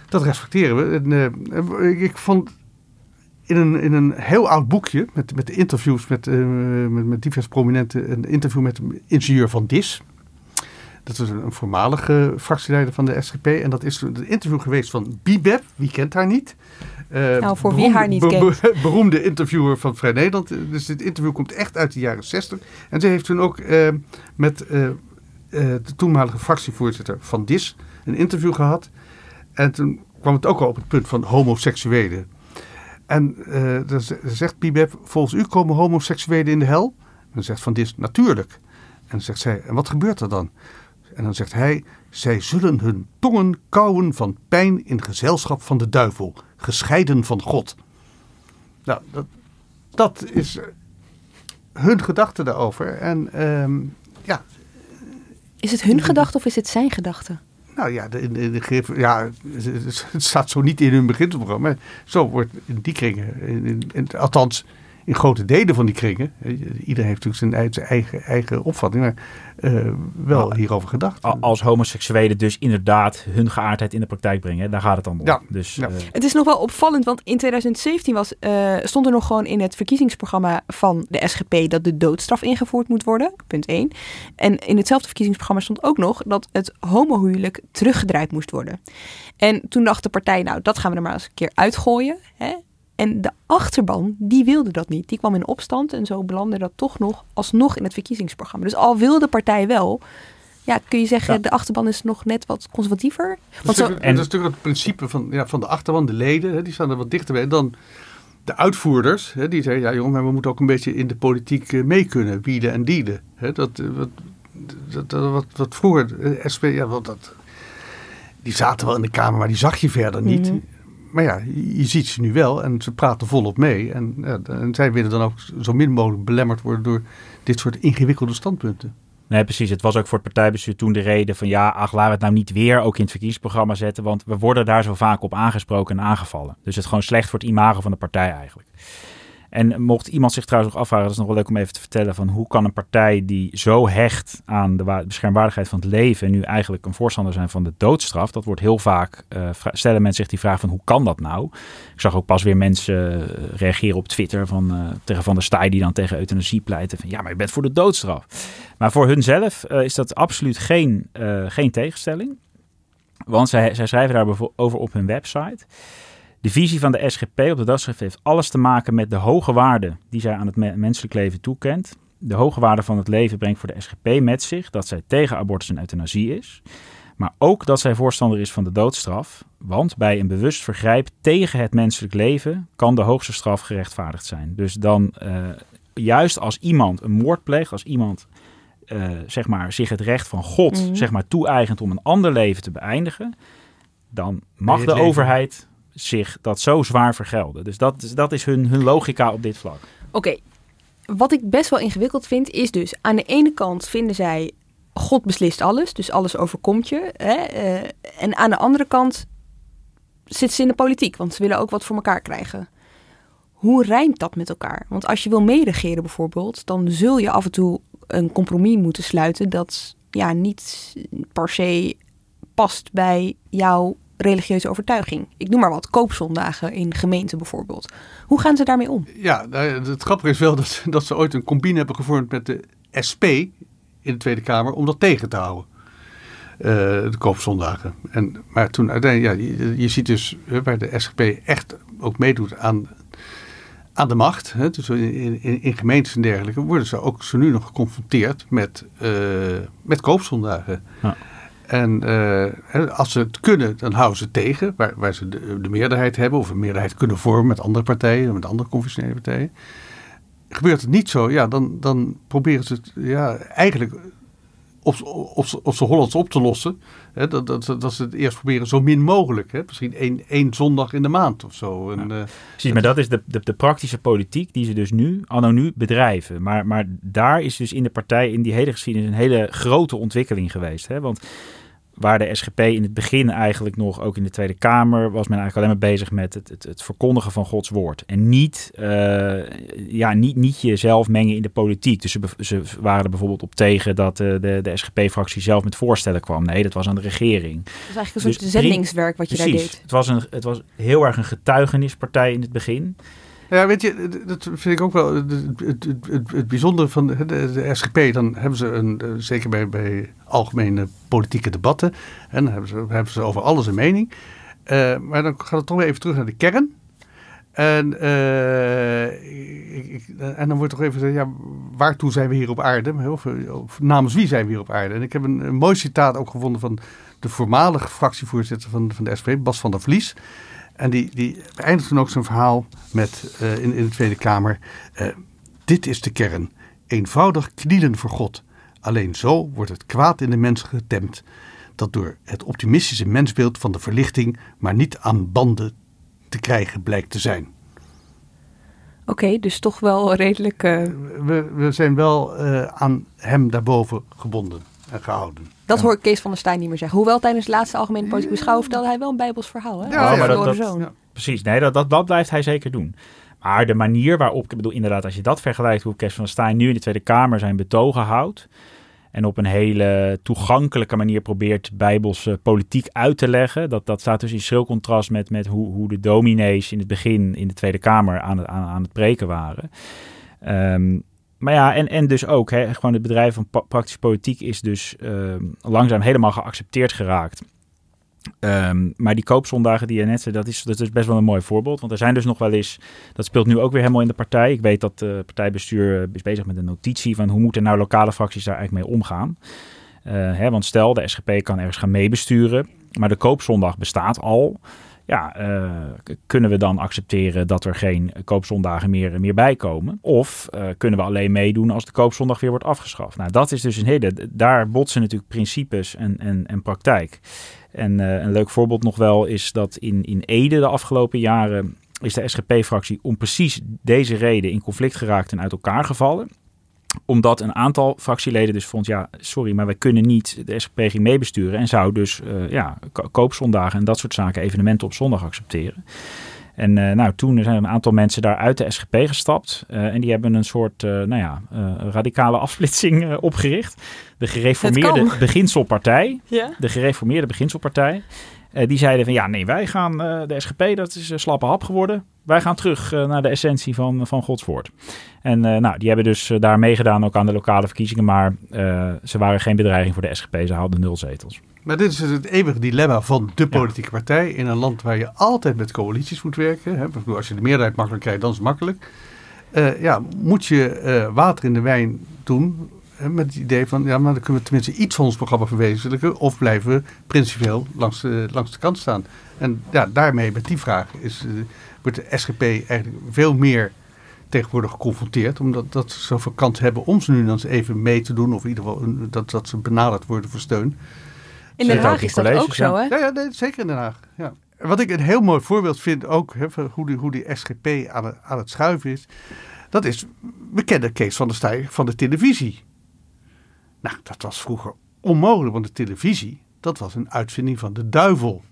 dat respecteren we. En, ik, vond in een, in een heel oud boekje met, met de interviews met, met, met diverse prominenten, een interview met een ingenieur van DIS. Dat was een voormalige fractieleider van de SGP. En dat is een interview geweest van Bibeb. Wie kent haar niet? Uh, nou, voor beroemde, wie haar niet kent. Be beroemde interviewer van Vrij Nederland. Dus dit interview komt echt uit de jaren 60. En ze heeft toen ook uh, met uh, de toenmalige fractievoorzitter van DIS een interview gehad. En toen kwam het ook al op het punt van homoseksuelen. En dan zegt Bibeb, volgens u komen homoseksuelen in de hel? En dan zegt Van Dis, natuurlijk. En dan zegt zij, en wat gebeurt er dan? En dan zegt hij, zij zullen hun tongen kauwen van pijn in gezelschap van de duivel, gescheiden van God. Nou, dat, dat is hun gedachte daarover. En um, ja. Is het hun gedachte of is het zijn gedachte? Nou ja, de, de, de, ja, het staat zo niet in hun beginprogramma. Zo wordt in die kringen, in, in, althans in grote delen van die kringen. Iedereen heeft natuurlijk zijn eigen, eigen opvatting. Maar uh, wel hierover gedacht. Als homoseksuelen dus inderdaad hun geaardheid in de praktijk brengen. Daar gaat het dan om. Ja, dus, ja. Uh, het is nog wel opvallend, want in 2017 was, uh, stond er nog gewoon in het verkiezingsprogramma van de SGP dat de doodstraf ingevoerd moet worden. Punt 1. En in hetzelfde verkiezingsprogramma stond ook nog dat het homohuwelijk teruggedraaid moest worden. En toen dacht de partij, nou dat gaan we er maar eens een keer uitgooien. Hè? En de achterban, die wilde dat niet. Die kwam in opstand en zo belandde dat toch nog alsnog in het verkiezingsprogramma. Dus al wilde de partij wel, ja, kun je zeggen, de achterban is nog net wat conservatiever. Want dat, is, zo, en, dat is natuurlijk het principe van, ja, van de achterban, de leden, hè, die staan er wat dichter bij dan de uitvoerders. Hè, die zeggen, ja jongen, maar we moeten ook een beetje in de politiek uh, mee kunnen, bieden en dienen. Hè, dat, uh, wat, dat, dat, wat, wat vroeger, uh, SP, ja, wat, dat, die zaten wel in de Kamer, maar die zag je verder niet. Mm -hmm maar ja, je ziet ze nu wel en ze praten volop mee. En, ja, zij willen dan ook zo min mogelijk belemmerd worden door dit soort ingewikkelde standpunten. Nee, precies. Het was ook voor het partijbestuur toen de reden van ja, ach, laten we het nou niet weer ook in het verkiezingsprogramma zetten, want we worden daar zo vaak op aangesproken en aangevallen. Dus het gewoon slecht voor het imago van de partij eigenlijk. En mocht iemand zich trouwens nog afvragen, dat is nog wel leuk om even te vertellen, van hoe kan een partij die zo hecht aan de beschermwaardigheid van het leven nu eigenlijk een voorstander zijn van de doodstraf? Dat wordt heel vaak, uh, stellen mensen zich die vraag van hoe kan dat nou? Ik zag ook pas weer mensen uh, reageren op Twitter van, uh, tegen Van der Staaij die dan tegen euthanasie pleiten van ja, maar je bent voor de doodstraf. Maar voor hunzelf is dat absoluut geen, geen tegenstelling. Want zij, zij schrijven daarover op hun website. De visie van de SGP op de doodstraf heeft alles te maken met de hoge waarde die zij aan het menselijk leven toekent. De hoge waarde van het leven brengt voor de SGP met zich dat zij tegen abortus en euthanasie is. Maar ook dat zij voorstander is van de doodstraf. Want bij een bewust vergrijp tegen het menselijk leven kan de hoogste straf gerechtvaardigd zijn. Dus dan, uh, juist als iemand een moord pleegt, als iemand uh, zeg maar, zich het recht van God Mhm. zeg maar, toe-eigent om een ander leven te beëindigen, dan mag de leven. overheid zich dat zo zwaar vergelden. Dus dat, dat is hun, hun logica op dit vlak. Oké, wat ik best wel ingewikkeld vind, is dus aan de ene kant vinden zij God beslist alles, dus alles overkomt je. Hè? eh, en aan de andere kant zitten ze in de politiek, want ze willen ook wat voor elkaar krijgen. Hoe rijmt dat met elkaar? Want als je wil meeregeren bijvoorbeeld, dan zul je af en toe een compromis moeten sluiten dat ja, niet per se past bij jouw religieuze overtuiging. Ik noem maar wat, koopzondagen in gemeenten bijvoorbeeld. Hoe gaan ze daarmee om? Ja, nou, het grappige is wel dat, dat ze ooit een combine hebben gevormd met de SP in de Tweede Kamer om dat tegen te houden. Eh, de koopzondagen. En, maar toen uiteindelijk, ja, je, je ziet dus hè, waar de SGP echt ook meedoet aan, aan de macht. Hè, dus in, in, in gemeentes en dergelijke worden ze ook zo nu nog geconfronteerd met, eh, met koopzondagen. Ja. En eh, als ze het kunnen, dan houden ze tegen, waar, waar ze de, de meerderheid hebben, of een meerderheid kunnen vormen met andere partijen, met andere conventionele partijen. Gebeurt het niet zo, ja, dan, dan proberen ze het ja, eigenlijk op, op, op z'n Hollands op te lossen. Hè, dat, dat, dat ze het eerst proberen zo min mogelijk. Hè, misschien één, één zondag in de maand of zo. En, eh, Precies, maar dat is de, de, de praktische politiek die ze dus nu, anno nu, bedrijven. Maar, maar daar is dus in de partij, in die hele geschiedenis, een hele grote ontwikkeling geweest. Hè? Want waar de SGP in het begin eigenlijk nog, ook in de Tweede Kamer, was men eigenlijk alleen maar bezig met het, het, het verkondigen van Gods woord. En niet, eh, ja, niet, niet jezelf mengen in de politiek. Dus ze, ze waren er bijvoorbeeld op tegen dat eh, de, de SGP-fractie zelf met voorstellen kwam. Nee, dat was aan de regering. Dat is eigenlijk een soort Dus zendingswerk wat je daar deed. Het was, een, het was heel erg een getuigenispartij in het begin. Ja, weet je, dat vind ik ook wel het, het, bijzondere van de, SGP. Dan hebben ze, een, eh, zeker bij, bij algemene politieke debatten, en dan hebben ze, hebben ze over alles een mening. Eh, maar dan gaat het toch weer even terug naar de kern. En, eh, ik, ik- en dan wordt toch even gezegd, ja, waartoe zijn we hier op aarde? Of, of namens wie zijn we hier op aarde? En ik heb een, mooi citaat ook gevonden van de voormalige fractievoorzitter van, van de SP, Bas van der Vlies. En die, die eindigt dan ook zijn verhaal met, eh, in, in de Tweede Kamer. eh, dit is de kern. Eenvoudig knielen voor God. Alleen zo wordt het kwaad in de mensen getemd. Dat door het optimistische mensbeeld van de verlichting maar niet aan banden te krijgen blijkt te zijn. Oké, dus toch wel redelijk... eh, We, we zijn wel aan hem daarboven gebonden en gehouden. dat hoor ik Kees van der Staaij niet meer zeggen. Hoewel tijdens de laatste algemene politieke beschouwing vertelde hij wel een bijbels verhaal. Hè? Ja, maar de dat, verloren dat- zoon. ja. Precies, nee, dat, dat, dat blijft hij zeker doen. Maar de manier waarop, ik bedoel inderdaad, als je dat vergelijkt hoe Kees van der Staaij nu in de Tweede Kamer zijn betogen houdt en op een hele toegankelijke manier probeert bijbelse politiek uit te leggen, dat, dat staat dus in schril contrast met, met hoe, hoe de dominees in het begin in de Tweede Kamer aan het, aan, aan het preken waren. Ehm, maar ja, en, en dus ook, hè, gewoon het bedrijf van praktische politiek is dus ehm, langzaam helemaal geaccepteerd geraakt. Ehm, maar die koopzondagen die je net zei, dat is, dat is best wel een mooi voorbeeld. Want er zijn dus nog wel eens, dat speelt nu ook weer helemaal in de partij. Ik weet dat het partijbestuur eh, is bezig met een notitie van hoe moeten nou lokale fracties daar eigenlijk mee omgaan. Eh, hè, want stel, de SGP kan ergens gaan meebesturen, maar de koopzondag bestaat al. Ja, eh, kunnen we dan accepteren dat er geen koopzondagen meer, meer bij komen? Of eh, kunnen we alleen meedoen als de koopzondag weer wordt afgeschaft? Nou, dat is dus een hele. Daar botsen natuurlijk principes en, en, en praktijk. En eh, een leuk voorbeeld nog wel is dat in, in Ede de afgelopen jaren is de SGP-fractie om precies deze reden in conflict geraakt en uit elkaar gevallen omdat een aantal fractieleden dus vond, ja, sorry, maar wij kunnen niet de SGP ging meebesturen en zou dus eh, ja, ko- koopzondagen en dat soort zaken, evenementen op zondag accepteren. En eh, nou, toen zijn een aantal mensen daar uit de SGP gestapt. eh, en die hebben een soort nou ja, radicale afsplitsing opgericht. De gereformeerde beginselpartij. Ja? De gereformeerde beginselpartij. Eh, die zeiden van ja, nee, wij gaan eh, de SGP, dat is een slappe hap geworden. Wij gaan terug eh, naar de essentie van, van Gods woord. En nou, die hebben dus daar meegedaan ook aan de lokale verkiezingen. Maar ze waren geen bedreiging voor de SGP. Ze haalden nul zetels. Maar dit is dus het eeuwige dilemma van de politieke partij in een land waar je altijd met coalities moet werken. Hè? Als je de meerderheid makkelijk krijgt, dan is het makkelijk. Ja, moet je water in de wijn doen met het idee van, ja, maar dan kunnen we tenminste iets van ons programma verwezenlijken. Of blijven we principieel langs de, langs de kant staan. En ja, daarmee met die vraag is, eh, wordt de SGP eigenlijk veel meer tegenwoordig geconfronteerd. Omdat dat ze zoveel kans hebben om ze nu dan eens even mee te doen. Of in ieder geval een- dat, dat ze benaderd worden voor steun. In Den Haag is dat ook zo, hè? Ja, ja nee, zeker in Den Haag. Ja. Wat ik een heel mooi voorbeeld vind ook, hè, van hoe, die, hoe die SGP aan het, aan het schuiven is. Dat is, we kennen Kees van der Staaij van de televisie. Nou, dat was vroeger onmogelijk, want de televisie, dat was een uitvinding van de duivel.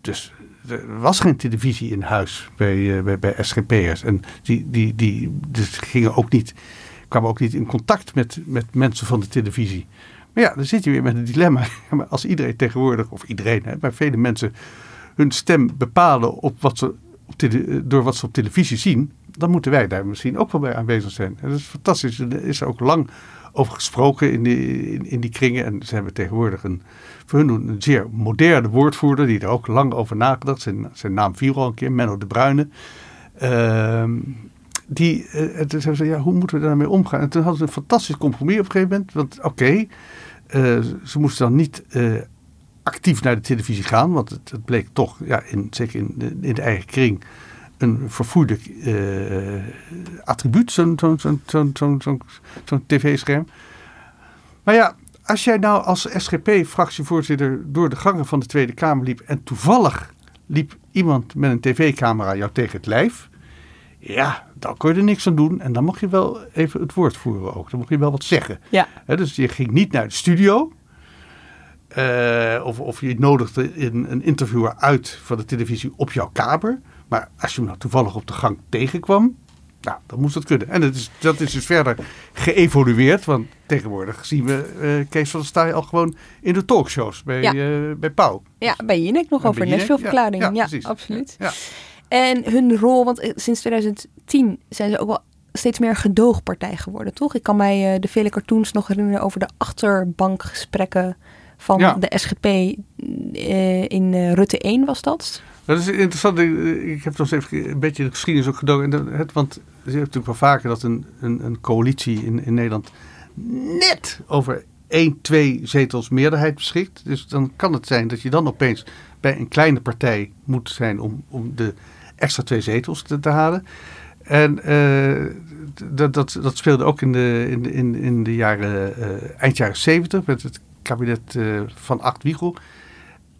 Dus er was geen televisie in huis bij, eh, bij, bij SGP'ers. En die, die, die dus gingen ook niet, kwamen ook niet in contact met, met mensen van de televisie. Maar ja, dan zit je weer met een dilemma. Als iedereen tegenwoordig, of iedereen, hè, maar vele mensen hun stem bepalen op wat ze op door wat ze op televisie zien, dan moeten wij daar misschien ook wel bij aanwezig zijn. En dat is fantastisch. Er is ook lang over gesproken in die, in, in die kringen. En ze hebben tegenwoordig een, voor hun een zeer moderne woordvoerder, die er ook lang over nagedacht. Zijn, zijn naam viel al een keer, Menno de Bruyne. Ehm, die, en toen zeiden ze, ja, hoe moeten we daarmee omgaan? En toen hadden ze een fantastisch compromis op een gegeven moment. Want oké, eh, ze moesten dan niet eh, actief naar de televisie gaan. Want het, bleek toch, ja, in, zeker in in de eigen kring, een verfoeilijk eh, attribuut, zo'n zo'n tv-scherm. Maar ja, als jij nou als SGP-fractievoorzitter door de gangen van de Tweede Kamer liep en toevallig liep iemand met een tv-camera jou tegen het lijf, ja, dan kon je er niks aan doen. En dan mocht je wel even het woord voeren ook. Dan mocht je wel wat zeggen. Ja. Dus je ging niet naar de studio. eh, of, of je nodigde een, een interviewer uit van de televisie op jouw kamer. Maar als je hem nou toevallig op de gang tegenkwam, nou, dan moest dat kunnen. En dat is, dat is dus verder geëvolueerd. Want tegenwoordig zien we eh, Kees van der Staaij al gewoon in de talkshows bij, Ja. eh, bij Pauw. Ja, bij Jinek nog En over Nashville-verklaring. ja, Ja, ja, absoluut. Ja. En hun rol, want eh, sinds 2010 zijn ze ook wel steeds meer gedoogpartij geworden, toch? Ik kan mij de vele cartoons nog herinneren over de achterbankgesprekken van de SGP in Rutte 1 was dat. Dat is interessant. Ik, ik heb nog eens even een beetje de geschiedenis ook gedoken. Want je hebt natuurlijk wel vaker dat een, een, een coalitie in, in Nederland net over één, twee zetels meerderheid beschikt. Dus dan kan het zijn dat je dan opeens bij een kleine partij moet zijn om, om de extra twee zetels te, te halen. En eh, dat, dat, dat speelde ook in de, in in, in de jaren, eh, eind jaren zeventig met het kabinet eh, van Acht Wiegel.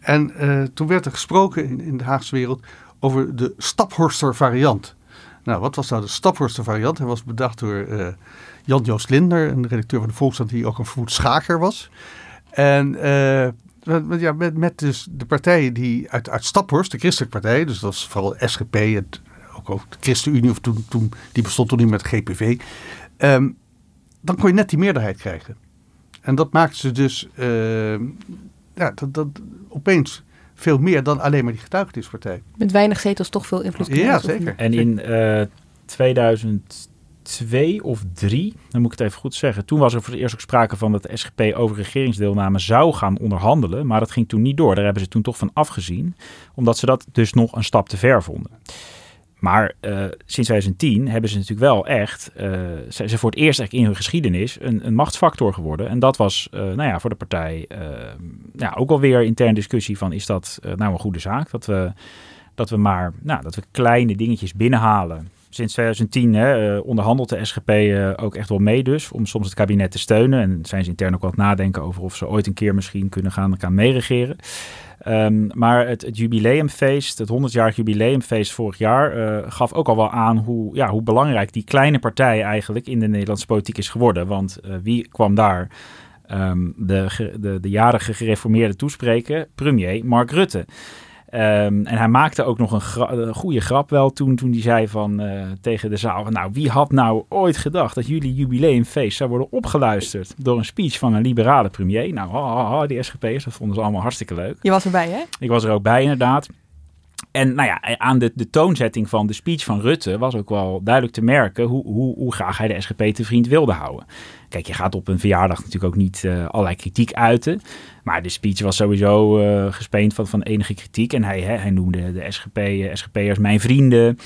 En eh, toen werd er gesproken in, de Haagse wereld over de Staphorster variant. Nou, wat was nou de Staphorster variant? Hij was bedacht door eh, Jan-Joost Linder, een redacteur van de Volkskrant die ook een verwoed schaker was. En eh, ja, met, met dus de partijen die uit, uit Staphorst, de christelijke partij, dus dat was vooral SGP, het, ook, ook de ChristenUnie, of toen, toen, die bestond toen niet met GPV. ehm, dan kon je net die meerderheid krijgen. En dat maakte ze dus eh, ja, dat, dat opeens veel meer dan alleen maar die getuigenispartij. Met weinig zetels toch veel invloed Ja, zeker. En in eh 2002 of 3, dan moet ik het even goed zeggen. Toen was er voor het eerst ook sprake van dat de SGP over regeringsdeelname zou gaan onderhandelen. Maar dat ging toen niet door. Daar hebben ze toen toch van afgezien. Omdat ze dat dus nog een stap te ver vonden. Maar eh, sinds 2010 hebben ze natuurlijk wel echt, eh zijn ze voor het eerst eigenlijk in hun geschiedenis een, een machtsfactor geworden. En dat was eh, nou ja, voor de partij ja, ook alweer intern discussie van is dat nou een goede zaak? Dat we, dat we maar nou, dat we kleine dingetjes binnenhalen. Sinds 2010 hè, eh, onderhandelt de SGP eh, ook echt wel mee dus, om soms het kabinet te steunen. En zijn ze intern ook het nadenken over of ze ooit een keer misschien kunnen gaan, meeregeren. Ehm, maar het, jubileumfeest, het 100-jarig jubileumfeest vorig jaar, eh, gaf ook al wel aan hoe, ja, hoe belangrijk die kleine partij eigenlijk in de Nederlandse politiek is geworden. Want wie kwam daar ehm, de, de, de jarige gereformeerde toespreken? Premier Mark Rutte. Ehm, en hij maakte ook nog een, gra- een goede grap wel toen, toen hij zei van, eh, tegen de zaal: van, Nou, wie had nou ooit gedacht dat jullie jubileumfeest zou worden opgeluisterd door een speech van een liberale premier? Nou, ha, ha, ha, die SGP'ers, dat vonden ze allemaal hartstikke leuk. Je was erbij, hè? Ik was er ook bij, inderdaad. En nou ja, aan de, de toonzetting van de speech van Rutte was ook wel duidelijk te merken hoe, hoe, hoe graag hij de SGP te vriend wilde houden. Kijk, je gaat op een verjaardag natuurlijk ook niet eh, allerlei kritiek uiten. Maar de speech was sowieso eh, gespeend van, van enige kritiek. En hij, hè, hij noemde de SGP, eh, SGP'ers mijn vrienden.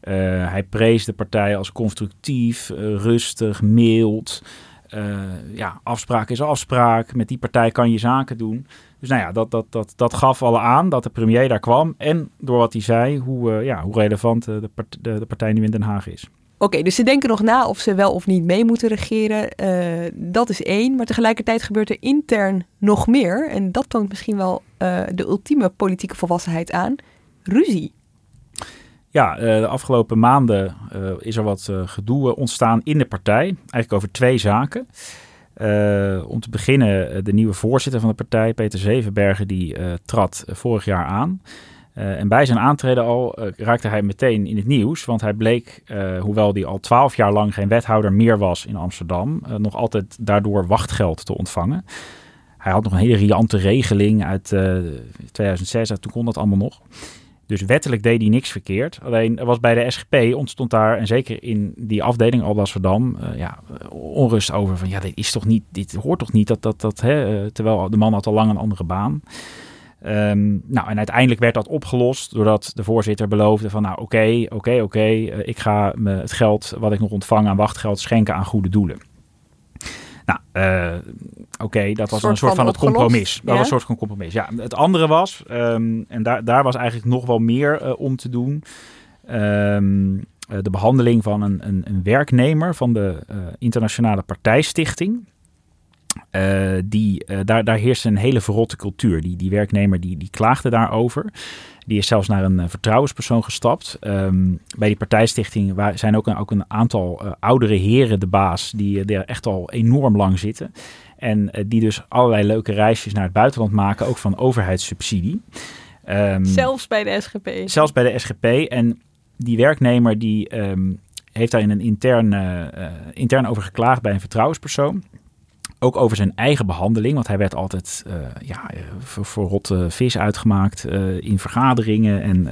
Eh, hij prees de partij als constructief, eh, rustig, mild. Eh, ja, afspraak is afspraak. Met die partij kan je zaken doen. Dus nou ja, dat, dat, dat, dat gaf alle aan dat de premier daar kwam. En door wat hij zei, hoe, eh, ja, hoe relevant eh, de, de, de partij nu in Den Haag is. Oké, dus ze denken nog na of ze wel of niet mee moeten regeren. Uh, dat is één. Maar tegelijkertijd gebeurt er intern nog meer. En dat toont misschien wel uh, de ultieme politieke volwassenheid aan. Ruzie. Ja, uh, de afgelopen maanden is er wat gedoe ontstaan in de partij. Eigenlijk over twee zaken. om te beginnen, de nieuwe voorzitter van de partij, Peter Zevenbergen, die trad vorig jaar aan. Uh, en bij zijn aantreden al uh, raakte hij meteen in het nieuws, want hij bleek, uh, hoewel hij al twaalf jaar lang geen wethouder meer was in Amsterdam, nog altijd daardoor wachtgeld te ontvangen. Hij had nog een hele riante regeling uit 2006, toen kon dat allemaal nog. Dus wettelijk deed hij niks verkeerd. Alleen was bij de SGP ontstond daar, en zeker in die afdeling Alblasserdam, ja, onrust over van ja, dit is toch niet, dit hoort toch niet dat dat, dat hè, terwijl de man had al lang een andere baan. Um, nou, en uiteindelijk werd dat opgelost doordat de voorzitter beloofde van nou oké, oké, oké, eh, ik ga me het geld wat ik nog ontvang aan wachtgeld schenken aan goede doelen. Nou, uh, oké, dat was een soort van, het compromis. Dat was een soort van compromis. Ja, het andere was, um, en daar, daar was eigenlijk nog wel meer uh, om te doen. Um, de behandeling van een, een, een werknemer van de Internationale Partijstichting. Uh, die, uh, daar, daar heerst een hele verrotte cultuur. Die, die werknemer die, die klaagde daarover. Die is zelfs naar een uh, vertrouwenspersoon gestapt. Um, bij die partijstichting waar, zijn ook een, ook een aantal oudere heren de baas... die er echt al enorm lang zitten. En die dus allerlei leuke reisjes naar het buitenland maken... ook van overheidssubsidie. Um, zelfs bij de SGP. Zelfs bij de SGP. En die werknemer die um, heeft daar in een intern, intern over geklaagd bij een vertrouwenspersoon... Ook over zijn eigen behandeling, want hij werd altijd uh, ja, voor, voor, rotte vis uitgemaakt uh, in vergaderingen. En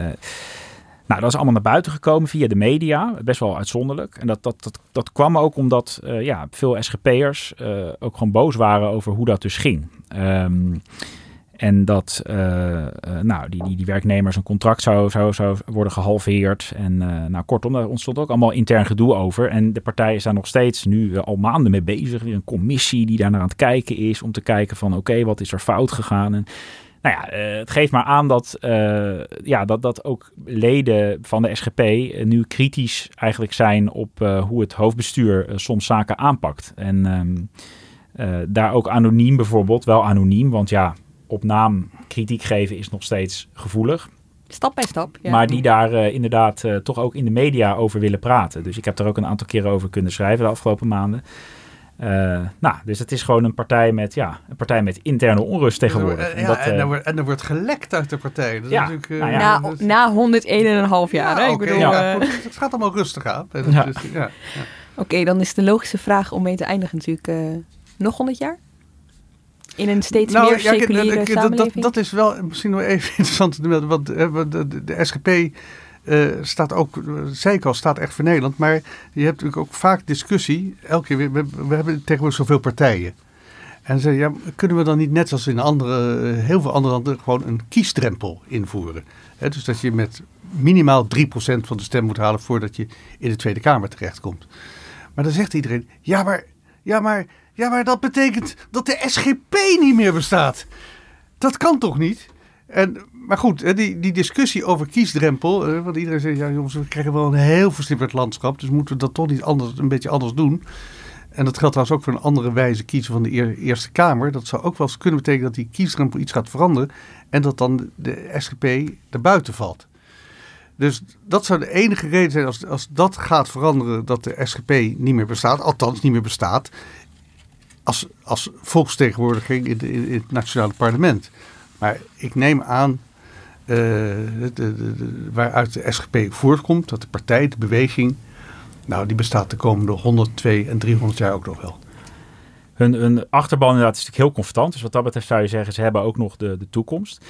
nou, dat is allemaal naar buiten gekomen via de media, best wel uitzonderlijk. En dat, dat, dat, dat kwam ook omdat ja, veel SGP'ers ook gewoon boos waren over hoe dat dus ging. Um, en dat uh, uh, nou, die, die, die werknemer zijn contract zou, zou, zou worden gehalveerd. En uh, nou, kortom, daar ontstond ook allemaal intern gedoe over. En de partij is daar nog steeds nu al maanden mee bezig. Weer een commissie die daar naar aan het kijken is. Om te kijken van oké, wat is er fout gegaan? En, nou ja, het geeft maar aan dat, ja, dat, dat ook leden van de SGP nu kritisch eigenlijk zijn op hoe het hoofdbestuur soms zaken aanpakt. En um, daar ook anoniem bijvoorbeeld, wel anoniem, want ja, op naam kritiek geven is nog steeds gevoelig. Stap bij stap. Ja. Maar die daar uh, inderdaad uh, toch ook in de media over willen praten. Dus ik heb er ook een aantal keren over kunnen schrijven de afgelopen maanden. Uh, nou, dus het is gewoon een partij met, ja, een partij met interne onrust tegenwoordig. Ja, en, dat, en, er wordt, en er wordt gelekt uit de partij. Dat ja, is nou ja. na, na 101,5 jaar. hè? Ik bedoel, ja, het gaat allemaal rustig aan. Ja. ja. Oké, okay, dan is de logische vraag om mee te eindigen natuurlijk nog 100 jaar? In een steeds nou, meer seculiere ja, samenleving? Dat, dat, is wel misschien nog even interessant te melden. Want eh, de, de, SGP uh, eh, staat ook, zei ik al, staat echt voor Nederland. Maar je hebt natuurlijk ook vaak discussie. Elke keer, we, we hebben tegenwoordig zoveel partijen. En ze ja, kunnen we dan niet net zoals in andere, heel veel andere landen gewoon een kiesdrempel invoeren? He, dus dat je met minimaal 3% van de stem moet halen voordat je in de Tweede Kamer terechtkomt. Maar dan zegt iedereen, ja maar, ja maar ja, maar dat betekent dat de SGP niet meer bestaat. Dat kan toch niet? En, maar goed, die, die discussie over kiesdrempel. Want iedereen zegt, ja jongens, we krijgen wel een heel versnipperd landschap. Dus moeten we dat toch niet anders, een beetje anders doen. En dat geldt trouwens ook voor een andere wijze kiezen van de Eerste Kamer. Dat zou ook wel eens kunnen betekenen dat die kiesdrempel iets gaat veranderen. En dat dan de SGP erbuiten valt. Dus dat zou de enige reden zijn als, als dat gaat veranderen dat de SGP niet meer bestaat. Althans niet meer bestaat als, als volksvertegenwoordiging in, het nationale parlement. Maar ik neem aan uh, de, waaruit de SGP voortkomt, dat de partij, de beweging, nou die bestaat de komende 100, 2 en 300 jaar ook nog wel. Hun, achterban inderdaad is natuurlijk heel confrontant. Dus wat dat betreft zou je zeggen, ze hebben ook nog de, de toekomst.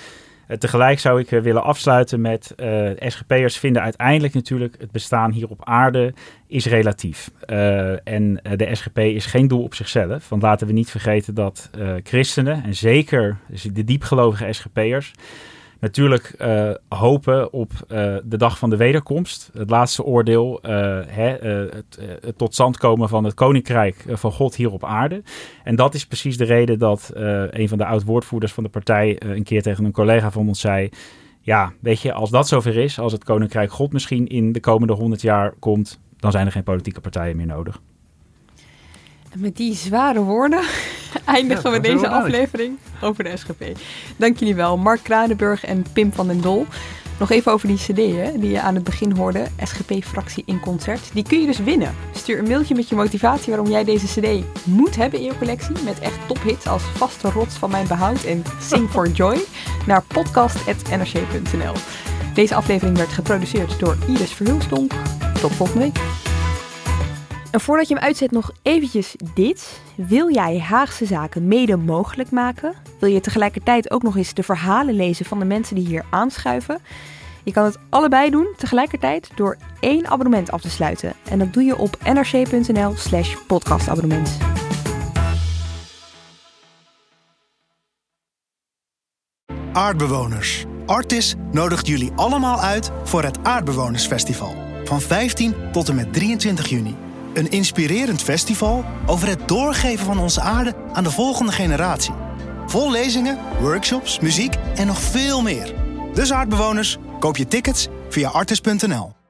Uh, tegelijk zou ik uh, willen afsluiten met uh, SGP'ers vinden uiteindelijk natuurlijk het bestaan hier op aarde is relatief. en de SGP is geen doel op zichzelf. Want laten we niet vergeten dat christenen en zeker de diepgelovige SGP'ers natuurlijk uh, hopen op uh, de dag van de wederkomst. Het laatste oordeel, uh, hè, het, het, tot stand komen van het koninkrijk van God hier op aarde. En dat is precies de reden dat een van de oud-woordvoerders van de partij een keer tegen een collega van ons zei... Ja, weet je, als dat zover is, als het koninkrijk God misschien in de komende honderd jaar komt dan zijn er geen politieke partijen meer nodig. Met die zware woorden eindigen Ja, we deze aflevering over de SGP. Dank jullie wel, Mark Kranenburg en Pim van den Dol. Nog even over die cd hè, die je aan het begin hoorde, SGP-fractie in concert. Die kun je dus winnen. Stuur een mailtje met je motivatie waarom jij deze cd moet hebben in je collectie. Met echt tophits als Vaste Rots van Mijn Behoud en Sing for Joy naar podcast.nrc.nl. Deze aflevering werd geproduceerd door Iris Verhulstonk. Tot volgende week. En voordat je hem uitzet nog eventjes dit. Wil jij Haagse zaken mede mogelijk maken? Wil je tegelijkertijd ook nog eens de verhalen lezen van de mensen die hier aanschuiven? Je kan het allebei doen tegelijkertijd door één abonnement af te sluiten. En dat doe je op nrc.nl slash podcastabonnement. Aardbewoners. Artis nodigt jullie allemaal uit voor het Aardbewonersfestival. Van 15 tot en met 23 juni. Een inspirerend festival over het doorgeven van onze aarde aan de volgende generatie. Vol lezingen, workshops, muziek en nog veel meer. Dus aardbewoners, koop je tickets via artis.nl.